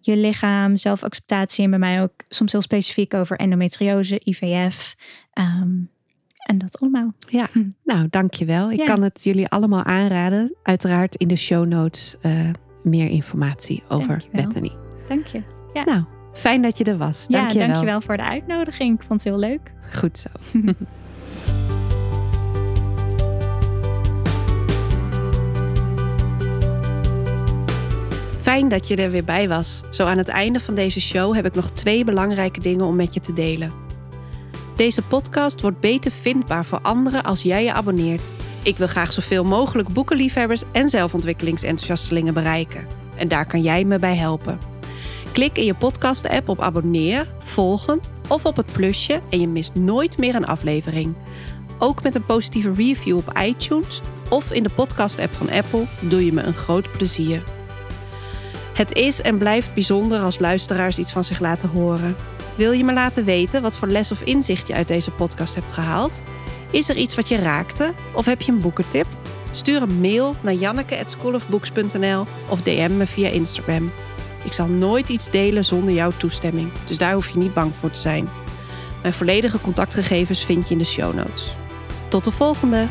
je lichaam, zelfacceptatie. En bij mij ook soms heel specifiek over endometriose, IVF. ehm, en dat allemaal. Ja, Hm. nou dankjewel. Ik Ja. kan het jullie allemaal aanraden. Uiteraard in de show notes eh, meer informatie over Dankjewel. Bethany. Dank je. Nou, fijn dat je er was. Ja, Dankjewel. dankjewel voor de uitnodiging. Ik vond het heel leuk. Goed zo. Fijn dat je er weer bij was. Zo aan het einde van deze show heb ik nog twee belangrijke dingen om met je te delen. Deze podcast wordt beter vindbaar voor anderen als jij je abonneert. Ik wil graag zoveel mogelijk boekenliefhebbers en zelfontwikkelingsenthousiastelingen bereiken. En daar kan jij me bij helpen. Klik in je podcast-app op abonneer, volgen of op het plusje en je mist nooit meer een aflevering. Ook met een positieve review op iTunes of in de podcast-app van Apple doe je me een groot plezier. Het is en blijft bijzonder als luisteraars iets van zich laten horen. Wil je me laten weten wat voor les of inzicht je uit deze podcast hebt gehaald? Is er iets wat je raakte of heb je een boekentip? Stuur een mail naar janneke@schoolofbooks.nl of DM me via Instagram. Ik zal nooit iets delen zonder jouw toestemming, dus daar hoef je niet bang voor te zijn. Mijn volledige contactgegevens vind je in de show notes. Tot de volgende!